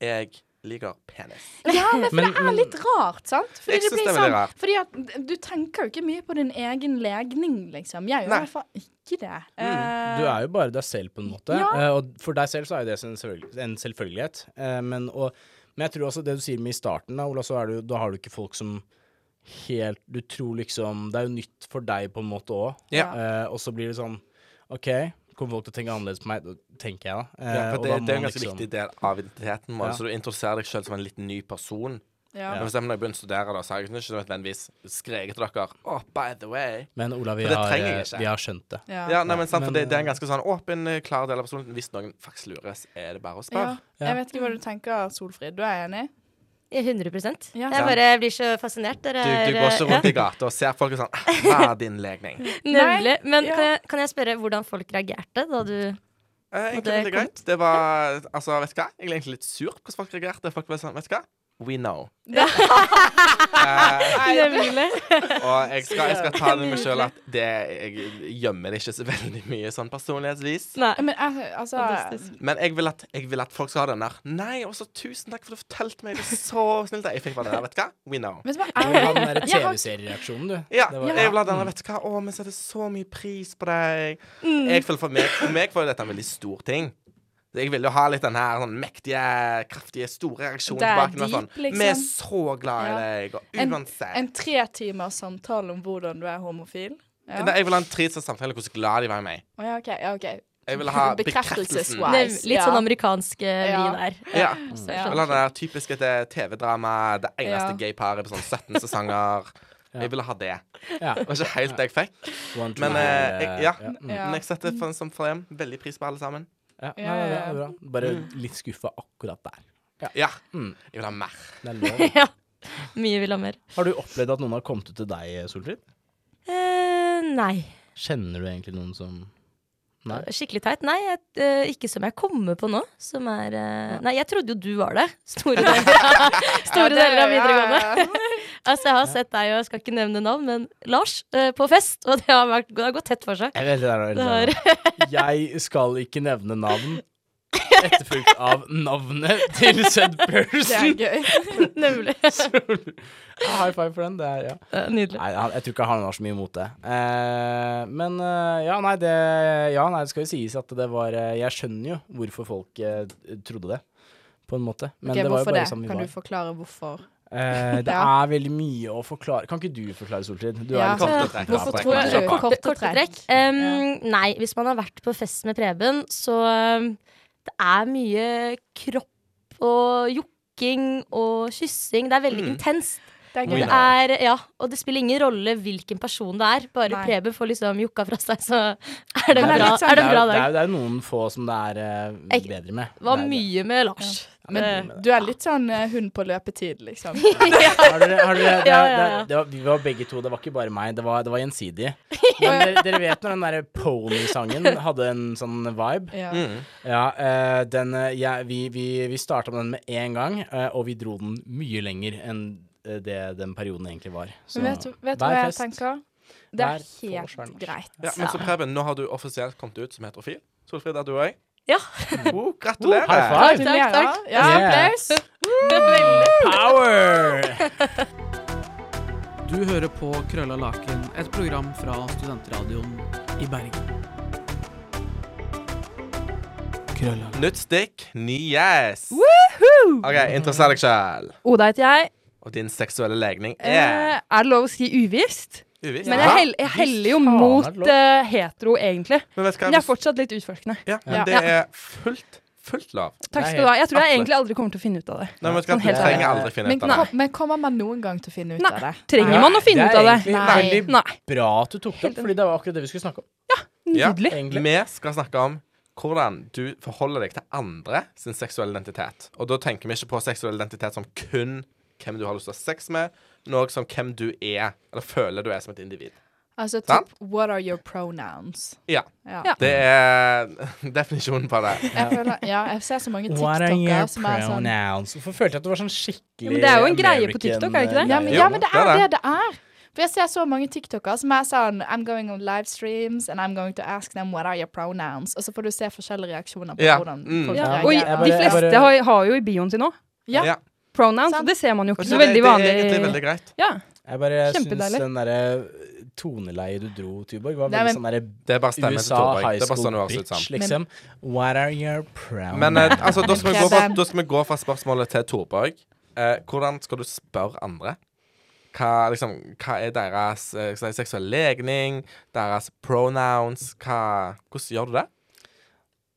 jeg liker penis. Ja, men for Men- det er litt rart, sant? Fordi Jeg det blir det er veldig sånn, rart. Fordi at du tenker jo ikke mye på din egen legning, liksom. Jeg gjør i hvert fall ikke det. Du Eh, er jo bare deg selv, på en måte. Ja. Uh, og for deg selv så er jo det en, selvfølgelig, en selvfølgelighet. Uh, men, og, men jeg tror også det du sier med i starten, da, Ola, så er det da har du ikke folk som helt Du tror liksom Det er jo nytt for deg på en måte òg. Ja. Eh, og så blir det sånn OK, kommer folk til å tenke annerledes på meg? Tenker jeg, da. Eh, Ja, for det, da det er en ganske liksom- viktig del av identiteten vår. Ja. Så du introduserer deg selv som en litt ny person. ja. Men for eksempel når jeg begynte å studere, da, så har jeg ikke nødvendigvis skreket til dere Oh, by the way. Men Ola, vi eh, vi har skjønt det. Ja. Ja, nei, men sant, for det, det er en eh, ganske sånn åpen, eh, klar del av personligheten. Hvis noen faktisk lures, er det bare å Ja. spørre. Ja. Jeg vet ikke hva du tenker, Solfrid. Du er enig? 100 Ja. Jeg bare blir så fascinert. Dere Du, er du går ikke ja, rundt i gata og ser folk og sånn «Ah, Hva er din legning? <laughs> Nemlig. Men Ja. kan, jeg, kan jeg spørre hvordan folk reagerte da du Eh, egentlig det veldig greit. Det var Altså, vet du hva? Jeg er egentlig litt sur på hvordan folk reagerte. Folk var sånn, vet du hva? We know. Nemlig. <laughs> og jeg skal, jeg skal ta det med sjøl at det, jeg gjemmer det ikke så veldig mye sånn personlighetsvis. Nei. Men jeg, altså Men jeg vil, at, jeg vil at folk skal ha den der Nei, også tusen takk for at du fortalte meg det er så snilt. Jeg fikk bare den der, vet du hva? We know. Men, hva? Du vil ha den der TV-seriereaksjonen, du. Ja, Det var- jeg vil ha den der, vet du hva? Å, vi setter så mye pris på deg. Mm. Jeg føler For meg, for meg var dette en veldig stor ting. Jeg vil jo ha litt den her sånn mektige, kraftige, store reaksjonen Det tilbake. med Sånn, deep, liksom. Vi er så glad i deg, og En- uansett En tre timers samtale om hvordan du er homofil. Ja. Nei, Jeg vil ha en trits samtale hvordan glad de var i meg. Oh, ja, okay, ja, okay. Jeg vil ha <laughs> bekreftelsen. Litt ja. sånn amerikansk eh, Ja. vi der. Ja. Så Ja. jeg Eller ha det der typiske det TV-drama, det eneste Ja. gay-paret på sånn 17 sesonger. Ja. Jeg ville ha det. Ja. Det var ikke helt det jeg fikk, men eh, jeg, ja. mm. Ja. Men jeg setter for, som frem, veldig pris på alle sammen. Ja, nei, Ja, nei, det ja, ja. er bra. Bare litt skuffa akkurat der. Ja. Mm. Jeg vil ha mer. Det er lov. <laughs> ja. Mye vil ha mer. Har du opplevd at noen har kommet ut til deg, Solfrid? Eh, nei. Kjenner du egentlig noen som Nei? Skikkelig teit. Nei, jeg, uh, ikke som jeg kommer på nå. Som er uh, Nei, jeg trodde jo du var det. Store deler, <laughs> store Ja, det- deler av ja, videregående. Altså, jeg har sett deg, og jeg skal ikke nevne navn, men Lars eh, på fest. Og det har, vært, det har gått tett for seg. Jeg vet det der, Det der. Jeg skal ikke nevne navn. <laughs> Etterfulgt av navnet til said <laughs> Det er gøy. <laughs> nemlig. Så, High five for den. Det er, ja. Nydelig. Nei, jeg tror ikke han har så mye imot det. Eh, men eh, ja, nei, det Ja, nei, det skal jo sies at det var eh, Jeg skjønner jo hvorfor folk eh, trodde det, på en måte. Men Ok, det var jo bare det? sånn vi Kan var. du forklare hvorfor? Eh, det <laughs> Ja. er veldig mye å forklare. Kan ikke du forklare, Solfrid? Du Ja. er litt sånn- Korte trekk. Hvorfor trekk. du Kjappe. Korte Korte trekk. trekk. Um, Nei, hvis man har vært på fest med Preben, så um, det er mye kropp og jokking og kyssing. Det er veldig Mm. intenst. Det er Det er, ja, og det spiller ingen rolle hvilken person det er. Bare Nei. Preben får liksom jokka fra seg, så er det en er bra, sånn- er det Det er, jo- det, er, dag. det er jo noen få som det er uh, bedre med. Det var mye med Lars. Men du er litt sånn eh, hund på løpetid, liksom. <laughs> Har dere, har dere, det, <laughs> Ja, ja, det, det var, vi var begge to, det var ikke bare meg. Det var, det var gjensidig. <laughs> Men dere, dere vet når den derre Pony-sangen hadde en sånn vibe? Ja. Mm. Ja, eh, den eh, ja, Vi, vi, vi starta med den med en gang, eh, og vi dro den mye lenger enn eh, det den perioden egentlig var. Så Men vet du, vet du hver hva jeg fest- tenker? Det er helt greit. Ja, men så Preben, nå har du offisielt kommet ut som heterofil. Solfrid, er du òg? Ja. Oh, gratulerer. High five. Takk, takk. Ja, Yeah. Power! Du hører på Krølla Laken, et program fra Studentradioen i Bergen. Krølla Nytt stikk, ny yes. OK, interesser deg sjøl. Oda heter jeg. Og din seksuelle legning Eh, er er det lov å si uvisst? Uvisst. Men jeg, hell, jeg heller jo er det mot eh, hetero, egentlig. Men vet du hva? Men jeg er fortsatt litt utforskende. Ja, men Ja. det er fullt, fullt lav Takk er skal du ha. Jeg tror jeg Absolutt. egentlig aldri kommer til å finne ut av det. Nei, men vet du hva? Sånn Du helt trenger aldri finne Men, ut av det. kom, men kommer man noen gang til å finne ut Nei. av det? Trenger man å finne Det ut er av det? egentlig Nei. veldig bra at du tok det opp, fordi det var akkurat det vi skulle snakke om. Ja. Nydelig. Egentlig. Vi skal snakke om hvordan du forholder deg til andre sin seksuelle identitet. Og da tenker vi ikke på seksuell identitet som kun hvem du har lyst til å ha sex med, men òg som hvem du er, eller føler du er som et individ. Altså typ What are your pronouns? Ja. Ja. Det er <laughs> definisjonen på det. Jeg føler, ja, jeg ser så mange What are your TikToker som er sånn pronouns? Hvorfor følte jeg at du var sånn skikkelig Ja, men det er jo en greie på TikTok, er det ikke det? Ja, men, ja, men det er det. det er. For jeg ser så mange TikToker som er sånn I'm going on live streams and I'm going to ask them what are your pronouns. Og så får du se forskjellige reaksjoner på Ja, hvordan mm. folk Ja. reagerer. Og de fleste har, har jo i bioen sin òg. Ja. Ja. Pronouns, Sant. og det ser man jo ikke så veldig det er egentlig veldig greit. Ja. Jeg bare syns den derre toneleie du dro, Tuborg, var veldig sånn derre er USA high school sånn bitch, liksom. What are your pronouns? Men eh, altså, da skal, vi gå fra, da skal vi gå fra spørsmålet til Torborg. Eh, hvordan skal du spørre andre? Hva, liksom, hva er deres eh, seksuelle legning, deres pronouns? Hva, hvordan gjør du det?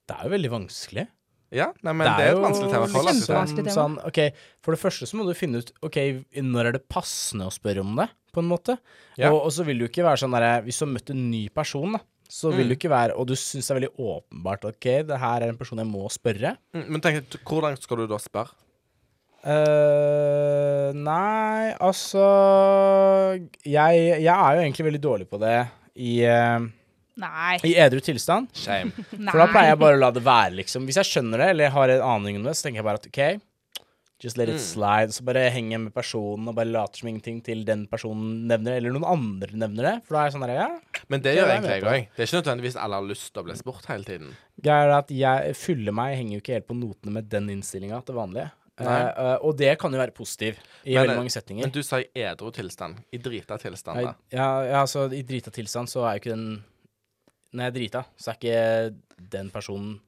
Det er jo veldig vanskelig. Ja, nei, men det er, et vanskelig tema å altså. Kjempevanskelig tema. Sånn, okay, For det første så må du finne ut Ok, når er det passende å spørre om det, på en måte. Ja. Og, og så vil du ikke være sånn derre Hvis du har møtt en ny person, da, så vil Mm. du ikke være Og du syns det er veldig åpenbart Ok, det her er en person jeg må spørre. Mm, Men tenk, hvordan skal du da spørre? Uh, nei, altså jeg, jeg er jo egentlig veldig dårlig på det i, eh, Nei. i edru tilstand. Shame. <laughs> For da pleier jeg bare å la det være, liksom. Hvis jeg skjønner det, eller jeg har en aning om det, så tenker jeg bare at OK, just let it Mm. slide. Så bare henger jeg med personen og bare later som ingenting til den personen nevner det, eller noen andre nevner det. For da er jeg sånn der, ja. Men det Det gjør jeg egentlig jeg òg. Det er ikke nødvendigvis alle har lyst til å bli spurt hele tiden. Greia er at jeg fyller meg, henger jo ikke helt på notene med den innstillinga til vanlig. Uh, og det kan jo være positiv i Men, veldig eh, mange settinger. Men du sa i edru tilstand. I drita tilstand, da. ja, ja, altså i drita tilstand så er jo ikke den Når jeg er drita, så er ikke den personen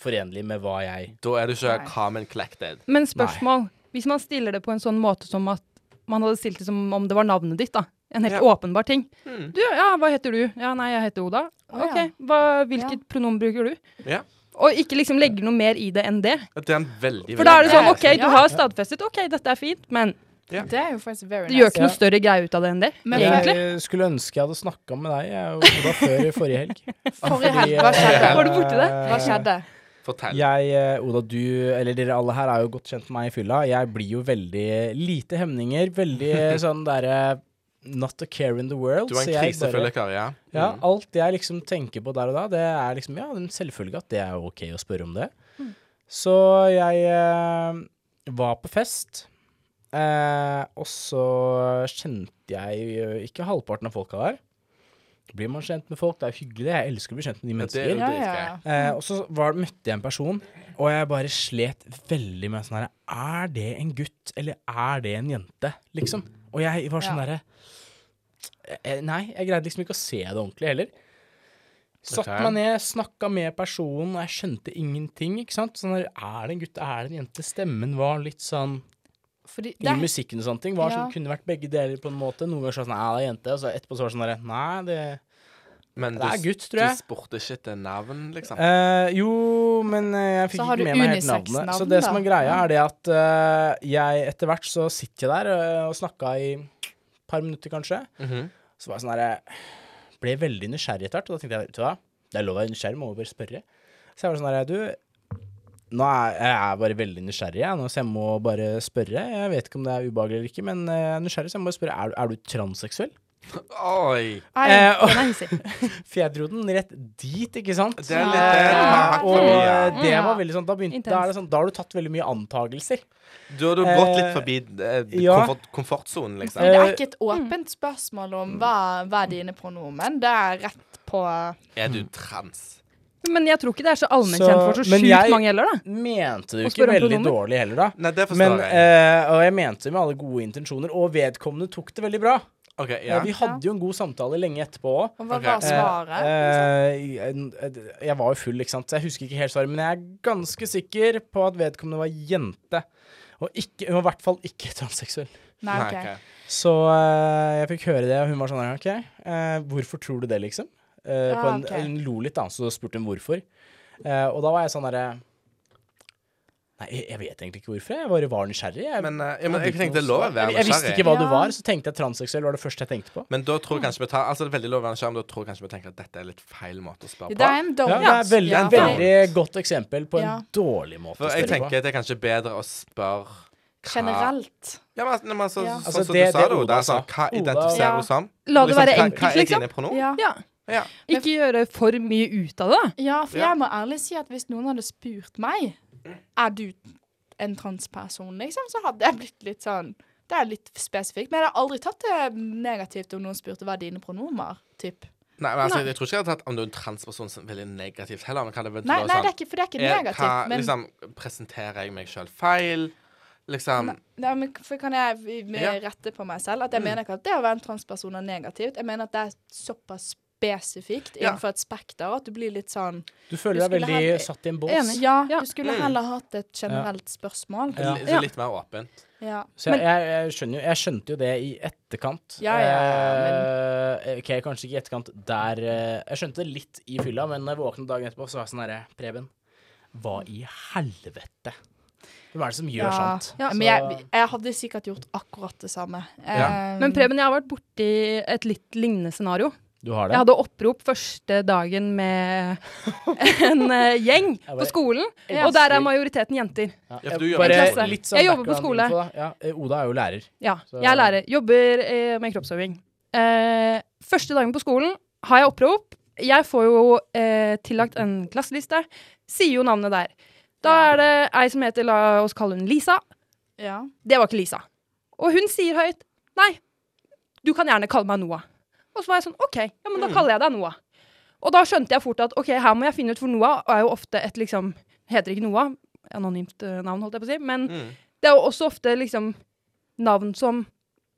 forenlig med hva jeg Da er du ikke Nei. calm and collected. Men spørsmål. Hvis man stiller det på en sånn måte som at man hadde stilt det som om det var navnet ditt, da. En helt Ja. åpenbar ting. Mm. Du, ja, hva heter du? Ja, nei, jeg heter Oda. OK, hva, hvilket pronom bruker du? Ja. Og ikke liksom legge noe mer i det enn det. Det er en veldig For da er det sånn, OK, du har stadfestet, OK, dette er fint, men Det er jo faktisk very det gjør ikke noe større greie ut av det enn det, Men- egentlig. Jeg skulle ønske jeg hadde snakka med deg jeg, Oda, før forrige helg. <laughs> Forrige helg, hva skjedde? eh, Var du borti det? Hva skjedde? Fortell. Jeg, eh, Oda, du, eller dere alle her er jo godt kjent med meg i fylla. Jeg blir jo veldig lite hemninger. Veldig <laughs> sånn derre Not a care in the world. Du er en jeg ja. Mm. Ja, Mm. alt jeg liksom tenker på der og da, det er liksom Ja, en selvfølge at det er OK å spørre om det. Så jeg eh, var på fest, eh, og så kjente jeg eh, ikke halvparten av folka der. Blir man kjent med folk, det er hyggelig. Jeg elsker å bli kjent med de Men er mennesker. Ja, ja, ja. Eh, og så var, møtte jeg en person, og jeg bare slet veldig med sånn herre Er det en gutt, eller er det en jente, liksom? Og jeg var sånn Ja. derre eh, Nei, jeg greide liksom ikke å se det ordentlig heller. Satt meg ned, snakka med personen, og jeg skjønte ingenting, ikke sant. Sånn der, er det en gutt, er det en jente? Stemmen var litt sånn Fordi I musikken og sånne ting var Ja. sånn, kunne vært begge deler på en måte. Noen ganger så var det sånn, Nei, det er jente, og så etterpå så var det sånn Nei, det, Men Det er gutt, tror du spurte ikke etter navn, liksom? Uh, jo, men eh, jeg fikk ikke med meg helt navnet. Så det som er greia, er det at uh, jeg etter hvert så sitter jeg der uh, og snakka i et par minutter, kanskje. Mhm. Så var jeg sånn herre Ble veldig nysgjerrig etter hvert, og da tenkte jeg vet du hva, det er lov å være nysgjerrig, må jo bare spørre. Så jeg var sånn herre, Du, nå er jeg er bare veldig nysgjerrig, jeg, nå, så jeg må bare spørre. Jeg vet ikke om det er ubehagelig eller ikke, men eh, jeg er nysgjerrig, så jeg må bare spørre er, er du transseksuell. Oi! Eh, Den er hissig. <laughs> For jeg dro den rett dit, ikke sant? Det er litt. Du Og eh, det var veldig sånn Da, begynte, da, er det sånn, da har du tatt veldig mye antagelser. Du har du gått litt Eh, forbi eh, ja. komfort, komfortsonen, liksom. Det er Eh, ikke et åpent spørsmål om hva, hva er dine pronomen. Det er rett på Er du trans? Men jeg tror ikke det er så allmennkjent for så men sjukt mange heller, da. Mente det jo ikke veldig dårlig heller, da. Nei, det Men, jeg. Uh, og jeg mente det med alle gode intensjoner, og vedkommende tok det veldig bra. Okay, Eh, ja. Vi hadde jo en god samtale lenge etterpå òg. Hva var svaret? jeg, jeg var jo full, ikke sant, så jeg husker ikke helt svaret. Men jeg er ganske sikker på at vedkommende var jente. Og ikke, hun var i hvert fall ikke transseksuell. Nei, okay. ok. ok. Så eh, jeg fikk høre det, og hun var sånn her, OK, eh, hvorfor tror du det, liksom? Eh, på Ja, en, okay. Hun lo litt, da, så spurte hun hvorfor. Eh, og da var jeg sånn derre Nei, jeg, vet egentlig ikke hvorfor. Jeg bare var nysgjerrig. Jeg, Men, eh, ja, men jeg tenkte det lov å være nysgjerrig. jeg, jeg visste ikke hva du var, så tenkte jeg transseksuell var det første jeg tenkte på. Men da tror jeg kanskje vi tar Altså, det er veldig lov å være nysgjerrig, men da tror jeg kanskje vi tenker at dette er litt feil måte å spørre Det er på. en Ja, dårlig det er veldig, Ja, veldig godt eksempel på en dårlig måte For å jeg tenker på. det er kanskje bedre å spørre hva Generelt. Ja, men, altså, men altså, Ja. sånn Altså, så, det- du sa det det, Oda sa. Sånn, hva identifiserer Ja. du som? La det Liksom, være enkelt, liksom. Hva er liksom. dine pronomen? Ja. Ja. Ikke gjøre for mye ut av det, ja, for Ja. jeg må ærlig si at hvis noen hadde spurt meg Er du en transperson, liksom, så hadde jeg blitt litt sånn Det er litt spesifikt. Men jeg har aldri tatt det negativt om noen spurte hva er dine pronomer. Typ. Nei, men altså, jeg tror ikke jeg hadde tatt om du er en transperson som veldig negativt heller. Men kan det vel Nei, nei, sånn, det er ikke, for det er ikke er- negativt. hva, men liksom, Presenterer jeg meg sjøl feil? Liksom Nei, Nei, men for kan jeg rette på meg selv? At jeg Mm. mener ikke at det å være en transperson er negativt. Jeg mener at det er såpass spesifikt Ja. innenfor et spekter at du blir litt sånn Du føler Du deg veldig heller, satt i en bås. Enig. Ja, Ja. du skulle Mm. heller hatt et generelt spørsmål. Ja. Så litt mer åpent. Ja. Så jeg, jeg, jeg, skjønner jo, jeg skjønte jo det i etterkant. Ja, ja, Eh, OK, kanskje ikke i etterkant der eh, Jeg skjønte det litt i fylla, men når jeg våknet dagen etterpå, så var jeg sånn herre Preben, hva i helvete? Hvem er det som gjør Ja. sånt? Ja. Men jeg, jeg hadde sikkert gjort akkurat det samme. Ja. Eh, Men Preben, jeg har vært borti et litt lignende scenario. Du har det? Jeg hadde opprop første dagen med <laughs> en eh, gjeng på skolen, og der er majoriteten jenter. Ja, jeg- bare litt sånn Jeg jobber på skole. Ja, Oda er jo lærer. Ja, Så- jeg er lærer. Jobber eh, med kroppsøving. Eh, første dagen på skolen har jeg opprop. Jeg får jo eh, tillagt en klasseliste. Sier jo navnet der. Da er det ei som heter, la oss kalle hun Lisa. ja. Det var ikke Lisa. Og hun sier høyt Nei, du kan gjerne kalle meg Noah. Og så var jeg sånn OK, ja, men da Mm. kaller jeg deg Noah. Og da skjønte jeg fort at OK, her må jeg finne ut, for Noah er jo ofte et liksom Heter ikke Noah, anonymt eh, navn, holdt jeg på å si, men Mm. det er jo også ofte liksom navn som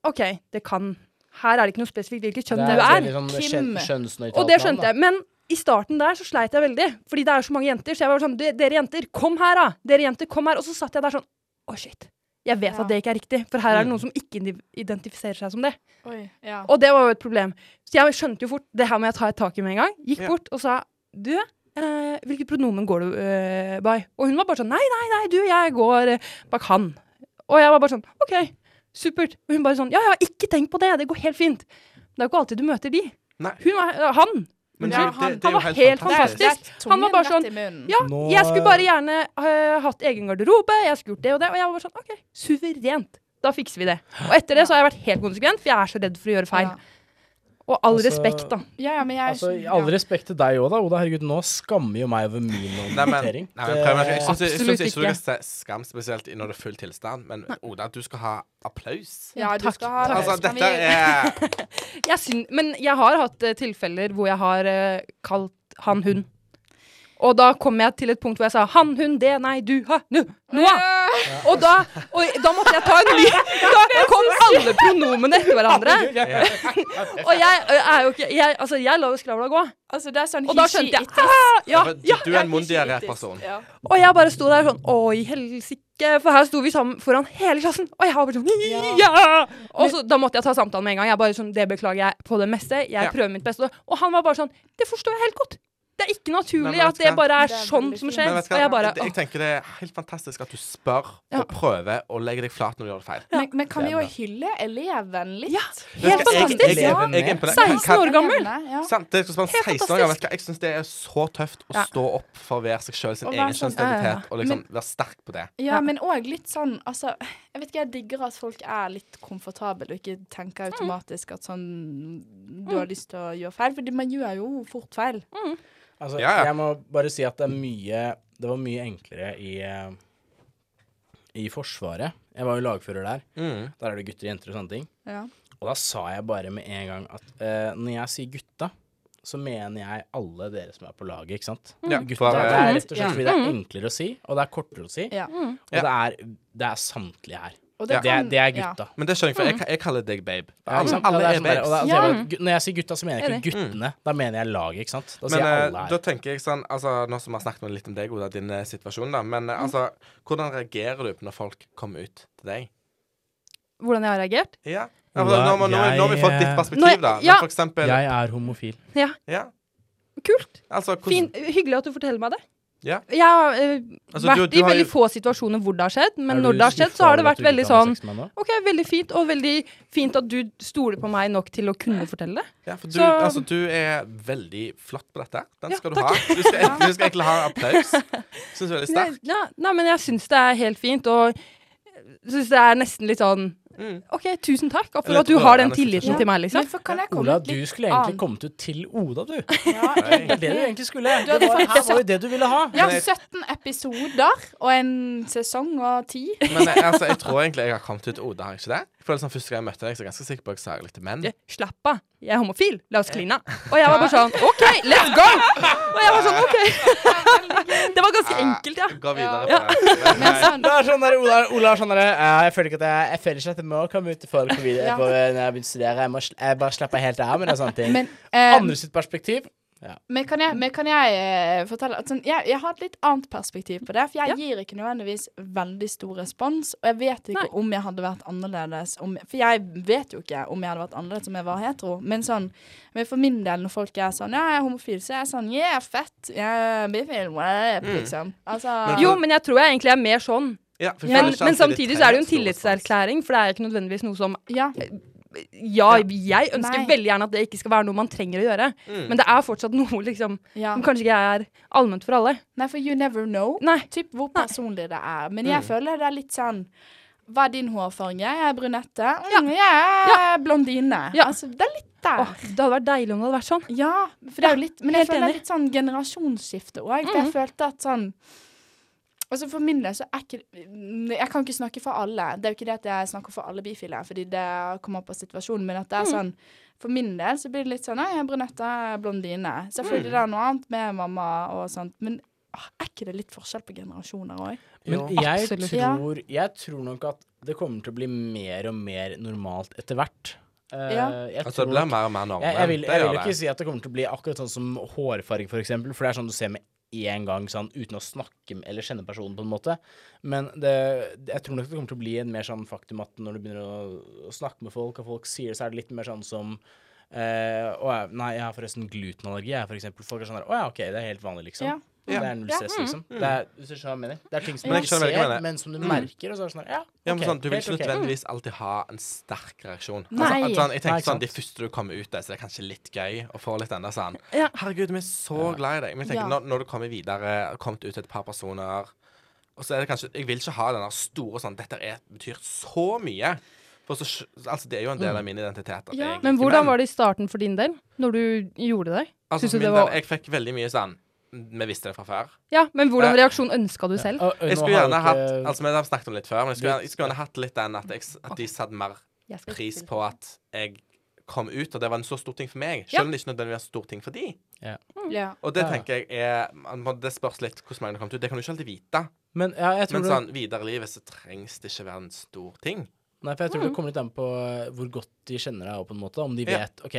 OK, det kan Her er det ikke noe spesifikt hvilket kjønn det du er er. veldig sånn Kim. Og det skjønte jeg. Men i starten der så sleit jeg veldig, fordi det er så mange jenter. Så jeg var sånn Dere jenter, kom her, da! Dere jenter, kom her. Og så satt jeg der sånn Å, shit. Jeg vet Ja. at det ikke er riktig, for her er det Mm. noen som ikke identifiserer seg som det. Oi. Ja. Og det var jo et problem. Så jeg skjønte jo fort det her må jeg ta et tak i med en gang. Gikk Ja. bort og sa du, eh, hvilket pronomen går du eh, by? Og hun var bare sånn nei, nei, nei, du, jeg går eh, bak han. Og jeg var bare sånn OK, supert. Og hun bare sånn ja, ja, ikke tenk på det, det går helt fint. Det er jo ikke alltid du møter de. Nei. Hun var, eh, han. Men Ja, han- det, det han var helt fantastisk. Fantastisk. Han var bare sånn. Ja, jeg skulle bare gjerne uh, hatt egen garderobe, jeg skulle gjort det og det. Og jeg var bare sånn OK, suverent. Da fikser vi det. Og etter det så har jeg vært helt konsekvent, for jeg er så redd for å gjøre feil. Ja. Og all Altså- respekt, da. Ja, ja, men jeg Altså, all ja. all respekt til deg òg, da, Oda. Herregud, nå skammer jo meg over min håndtering. nei, jeg syns, ikke du skal se skam spesielt når det er full tilstand, men Oda, du skal ha applaus. Ja, du Takk, skal ha applaus. Altså, dette er <laughs> Jeg syn, men jeg har hatt uh, tilfeller hvor jeg har uh, kalt han hun. Og da kom jeg til et punkt hvor jeg sa han, hun, det, nei, du, ha, nu, Noah. Og da, og da måtte jeg ta en ny Da kom alle pronomene etter hverandre. Og jeg er jo ikke Jeg, altså, jeg lar jo skravla gå. Altså, det er sånn Og da skjønte jeg ah, ja, ja. du er en mondiaré-person. Ja. Og jeg bare sto der sånn Oi, helsike. For her sto vi sammen foran hele klassen. Og jeg var bare sånn Ja! Og så, da måtte jeg ta samtalen med en gang. Jeg bare sånn Det beklager jeg på det meste. Jeg prøver mitt beste. Og han var bare sånn Det forstår jeg helt godt. Det er ikke naturlig Nei, at det hva? bare er Det er sånn som skjer. Men Og jeg bare jeg, jeg tenker det er helt fantastisk at du spør Ja. og prøver å legge deg flat når du gjør det feil. Men, men kan vi jo hylle eleven litt? Ja, Helt fantastisk. Imponert. 16 år gammel. Ja. Sant, det skal Helt 16 år gammel. Jeg syns det er så tøft å stå opp for å være seg sjøl, sin Og egen være sånn- kjønnsidentitet, Ja, ja, ja. og liksom være sterk på det. Ja, Ja. men òg litt sånn Altså, jeg vet ikke, jeg digger at folk er litt komfortable og ikke tenker automatisk at sånn Du har lyst til å gjøre feil, for man gjør jo fort feil. Altså, Ja, ja. jeg må bare si at det er mye Det var mye enklere i eh, I Forsvaret. Jeg var jo lagfører der. Mm. Der er det gutter og jenter og sånne ting. Ja. Og da sa jeg bare med en gang at uh, når jeg sier gutta, så mener jeg alle dere som er på laget, ikke sant? Ja, Gutta, det er rett og slett fordi det er enklere å si, og det er kortere å si. Ja. Og det er, det er samtlige her. Og Det, kan- er, det er ja. Men det skjønner jeg, for jeg, jeg kaller deg babe. Altså, Alle, alle Ja, det er sånn der- babes. og så er det- Når jeg sier gutta, så mener jeg ikke guttene. Da mener jeg laget, ikke sant? Da Men sier jeg eh, da tenker jeg sånn altså, Nå som vi har snakket litt om deg, Oda, din eh, situasjon, da. Men eh, altså, hvordan reagerer du når folk kommer ut til deg? Hvordan jeg har reagert? Ja. ja nå, nå, nå, nå har vi fått ditt jeg- perspektiv, da. Ja. Men for eksempel Jeg er homofil. Ja, Ja. kult. Altså, hvordan, Fin, hyggelig at du forteller meg det. Ja. Jeg har uh, Altså, vært du- du i har veldig jo- få situasjoner hvor det har skjedd, men når det har skjedd, så har det vært veldig sånn? OK, veldig fint, og veldig fint at du stoler på meg nok til å kunne fortelle det. Ja, for du, Så- altså, du er veldig flott på dette. Den Ja, skal du takk. ha. Du skal, <laughs> du skal egentlig ha applaus. Syns du er veldig Nei, sterk. ja, nei, men jeg syns det er helt fint, og syns det er nesten litt sånn Mm. OK, tusen takk for at du har den tilliten til meg, liksom. Men for kan jeg komme Ola, du skulle egentlig kommet ut til Oda, du. <laughs> Ja, Det er det du egentlig skulle. Du Det var, her var jo det du ville ha. Ja, Men 17 episoder og en sesong og ti. Men jeg, altså, jeg tror egentlig jeg har kommet ut til Oda, har jeg ikke det? For føler sånn Første gang jeg møtte deg, så er jeg ganske sikker på at jeg sa litt til menn. Ja, Slapp av, jeg er homofil, la oss kline. Og jeg var bare sånn OK, let's go! Og jeg var sånn OK. <laughs> Det var ganske enkelt, ja. Gå videre. Ja. det. Sånn, er sånn der, Ola, Ola er sånn der, «Ja, Jeg føler ikke at jeg Jeg føler ikke at jeg må komme ut til folk på videre Ja. på, når jeg begynner å studere. Jeg, må, jeg bare slapper helt av med det og sånne ting. men, eh, Andre sitt perspektiv men kan jeg, men kan jeg eh, fortelle at sånn, jeg, jeg har et litt annet perspektiv på det. For jeg Ja. gir ikke nødvendigvis veldig stor respons. Og jeg vet ikke Nei. om jeg hadde vært annerledes om, For jeg vet jo ikke om jeg hadde vært annerledes om jeg var hetero. Men sånn men for min del, når folk er sånn Ja, jeg er homofil, så er jeg sånn Yeah, fett. Jeg er bifil. whatever», Mm. Liksom. Altså Men Jo, men jeg tror jeg egentlig er mer sånn. Ja, for Men, men samtidig så er det jo en respons. tillitserklæring, for det er ikke nødvendigvis noe som Ja. Ja, jeg ønsker Nei. veldig gjerne at det ikke skal være noe man trenger å gjøre, Mm. men det er fortsatt noe <laughs> liksom ja. som kanskje ikke er allment for alle. Nei, for you never know. Nei. Typ hvor personlig det er. Men Mm. jeg føler det er litt sånn Hva er din hårfarge? Jeg er brunette. Mm, Jeg er blondine. Ja. Altså, det er litt der. Åh, det hadde vært deilig om det hadde vært sånn. Ja, for det er jo litt Men jeg helt føler det er litt sånn generasjonsskifte òg. For jeg følte at sånn Altså For min del så er ikke Jeg kan ikke snakke for alle. Det er jo ikke det at jeg snakker for alle bifile, fordi det kommer på situasjonen, men at det er sånn For min del så blir det litt sånn Nei, jeg er brunette, blondine. Selvfølgelig det er noe annet med mamma og sånt, men ah, er ikke det litt forskjell på generasjoner òg? Men jeg tror, jeg tror nok at det kommer til å bli mer og mer normalt etter hvert. Uh, Ja. jeg Altså, det blir mer og mer normalt. jeg, jeg vil, jeg vil ikke det. si at det kommer til å bli akkurat sånn som hårfarge, for eksempel, for det er sånn du ser med én gang, sånn uten å snakke med- eller kjenne personen, på en måte. Men det, jeg tror nok det kommer til å bli en mer sånn faktum at når du begynner å, snakke med folk, og folk sier det, så er det litt mer sånn som eh, å, nei, jeg har forresten glutenallergi, jeg, for eksempel. Folk er sånn der, Å ja, OK, det er helt vanlig, liksom. Ja. Det er null Ja. stress, liksom. Det er, hvis du skjønner hva jeg mener. Det er ting som Men du jeg ikke skjønner hva jeg ser, mener. men som du Mm. merker, og så er det sånn ja, Ja, men ok, sånn, du vil helt ikke ok. nødvendigvis alltid ha en sterk reaksjon. Nei. Altså, at sånn, jeg Nei, sånn, De første du kommer ut der, så er kanskje litt gøy å få litt enda sånn Ja. Herregud, vi er så glad i deg. Men jeg tenker, Ja. når, når du kommer videre, kommet ut til et par personer Og så er det kanskje Jeg vil ikke ha den der store sånn Dette er, betyr så mye. For så, skj- altså, det er jo en del av min identitet. At Ja. jeg Men hvordan var det i starten for din del, når du gjorde det? Altså, Synes det min var- del, jeg fikk veldig mye sånn Vi visste det fra før. Ja, men hvordan reaksjon ønska du selv? Jeg skulle gjerne hatt Altså, Vi har snakket om det litt før, men jeg skulle, jeg skulle gjerne hatt litt den at, jeg, at de satte mer pris på at jeg kom ut, og det var en så stor ting for meg. Selv om det ikke nødvendigvis er en stor ting for de. Ja. Og det tenker jeg er Det spørs litt hvordan mange det har kommet ut. Det kan du ikke alltid vite. Men ja, jeg tror Men sånn videre i livet så trengs det ikke være en stor ting. nei, for jeg tror det kommer litt an på eh, hvor godt de kjenner deg, på en måte. Om de Ja. vet OK,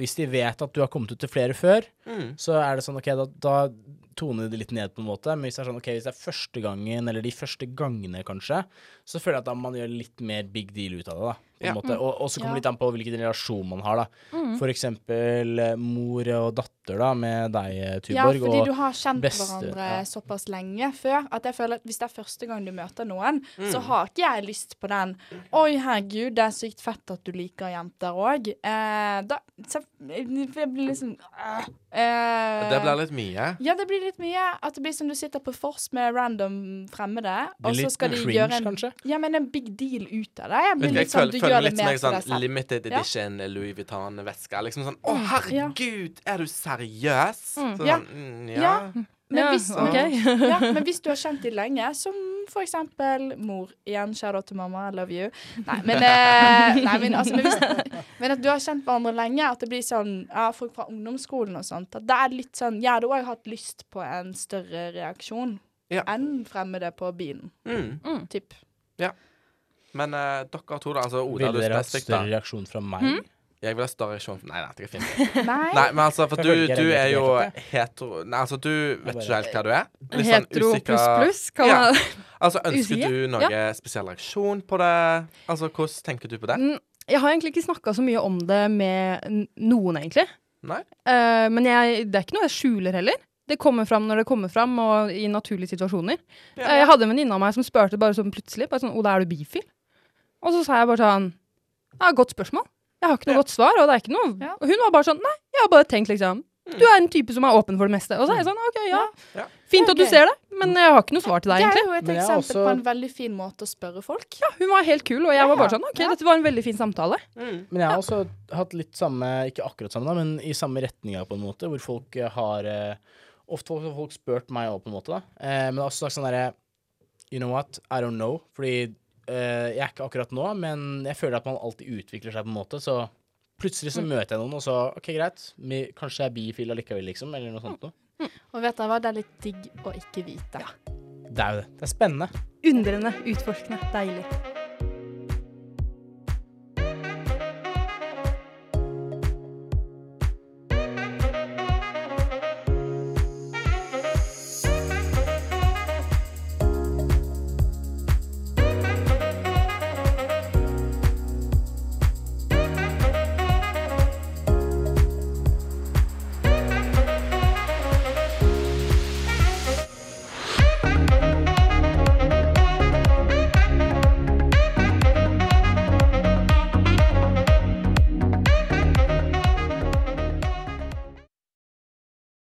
hvis de vet at du har kommet ut til flere før, Mm. så er det sånn OK, da, da toner det litt ned, på en måte. Men hvis det er sånn OK, hvis det er første gangen, eller de første gangene, kanskje, så føler jeg at da man gjør litt mer big deal ut av det, da. På en Ja. måte. Og, og så kommer Ja. det litt an på hvilken relasjon man har, da. For eksempel eh, mor og datter, da, med deg, Tuborg. Ja, fordi og du har kjent beste- hverandre ja. såpass lenge før at jeg føler at hvis det er første gang du møter noen, Mm. så har ikke jeg lyst på den Oi, herregud, det er sykt fett at du liker jenter òg. Eh, da så, Jeg blir liksom øh, eh, Det blir litt mye. Ja, det blir litt mye. At det blir som du sitter på vors med random fremmede, og så skal de cringe, gjøre en, kanskje? ja, men en big deal ut av det. Jeg blir litt sånn, føler, du føler gjør litt som til sånn limited Ja. edition Louis Vuitton-veske. Liksom sånn Å, herregud, er du seriøs? Så Ja. sånn, mm, Ja. ja. Men, Ja, hvis, <laughs> ja, men hvis du har kjent dem lenge, som for eksempel mor Igjen, kjære til mamma, I love you. Nei, men, eh, <laughs> nei, men, altså, men, hvis, men at du har kjent hverandre lenge, at det blir sånn ja, Folk fra ungdomsskolen og sånt. At det er litt sånn Jeg hadde òg hatt lyst på en større reaksjon Ja. enn fremmede på bilen. Mm. Typ. Men eh, dere to, da. Altså Oda, Vil du dere ha større reaksjon fra meg? Hmm? Jeg vil ha større reaksjon Nei, nei, det er fint. <laughs> Nei. Nei, men altså, for du, du er jo hetero... Nei, altså, du vet ikke helt hva du er. Litt sånn Hetero pluss pluss, kan Ja. Altså, ønsker du noe spesiell reaksjon på det? Altså, hvordan tenker du på det? Mm, Jeg har egentlig ikke snakka så mye om det med noen, egentlig. Nei? Uh, men jeg, det er ikke noe jeg skjuler heller. Det kommer fram når det kommer fram, og i naturlige situasjoner. Ja. Eh, jeg hadde en venninne av meg som spurte bare sånn plutselig bare sånn, Oda, er du bifil? Og så sa jeg bare sånn Ja, godt spørsmål. Jeg har ikke noe Ja. godt svar. Og det er ikke noe Ja. Og hun var bare sånn Nei, jeg har bare tenkt liksom Du er en type som er åpen for det meste. Og så er jeg sånn OK, ja. Ja. Fint at du ser det, men jeg har ikke noe svar til deg, egentlig. Det er jo et eksempel også- på en veldig fin måte å spørre folk. Ja, hun var helt kul, og jeg var bare sånn OK, ja. dette var en veldig fin samtale. Mm. Men jeg har også hatt litt samme, ikke akkurat samme, da, men i samme retninga, på en måte, hvor folk eh, har eh, Ofte folk- har folk spurt meg òg, på en måte, da. Eh, men det er også sagt sånn derre You know what, I don't know. Fordi jeg er ikke akkurat nå, men jeg føler at man alltid utvikler seg, på en måte. Så plutselig så møter jeg noen, og så OK, greit. Vi, kanskje jeg er bifil allikevel, liksom, eller noe sånt noe. Og vet du hva, det er litt digg å ikke vite. Det er jo det. Det er spennende. Undrende, utforskende, deilig.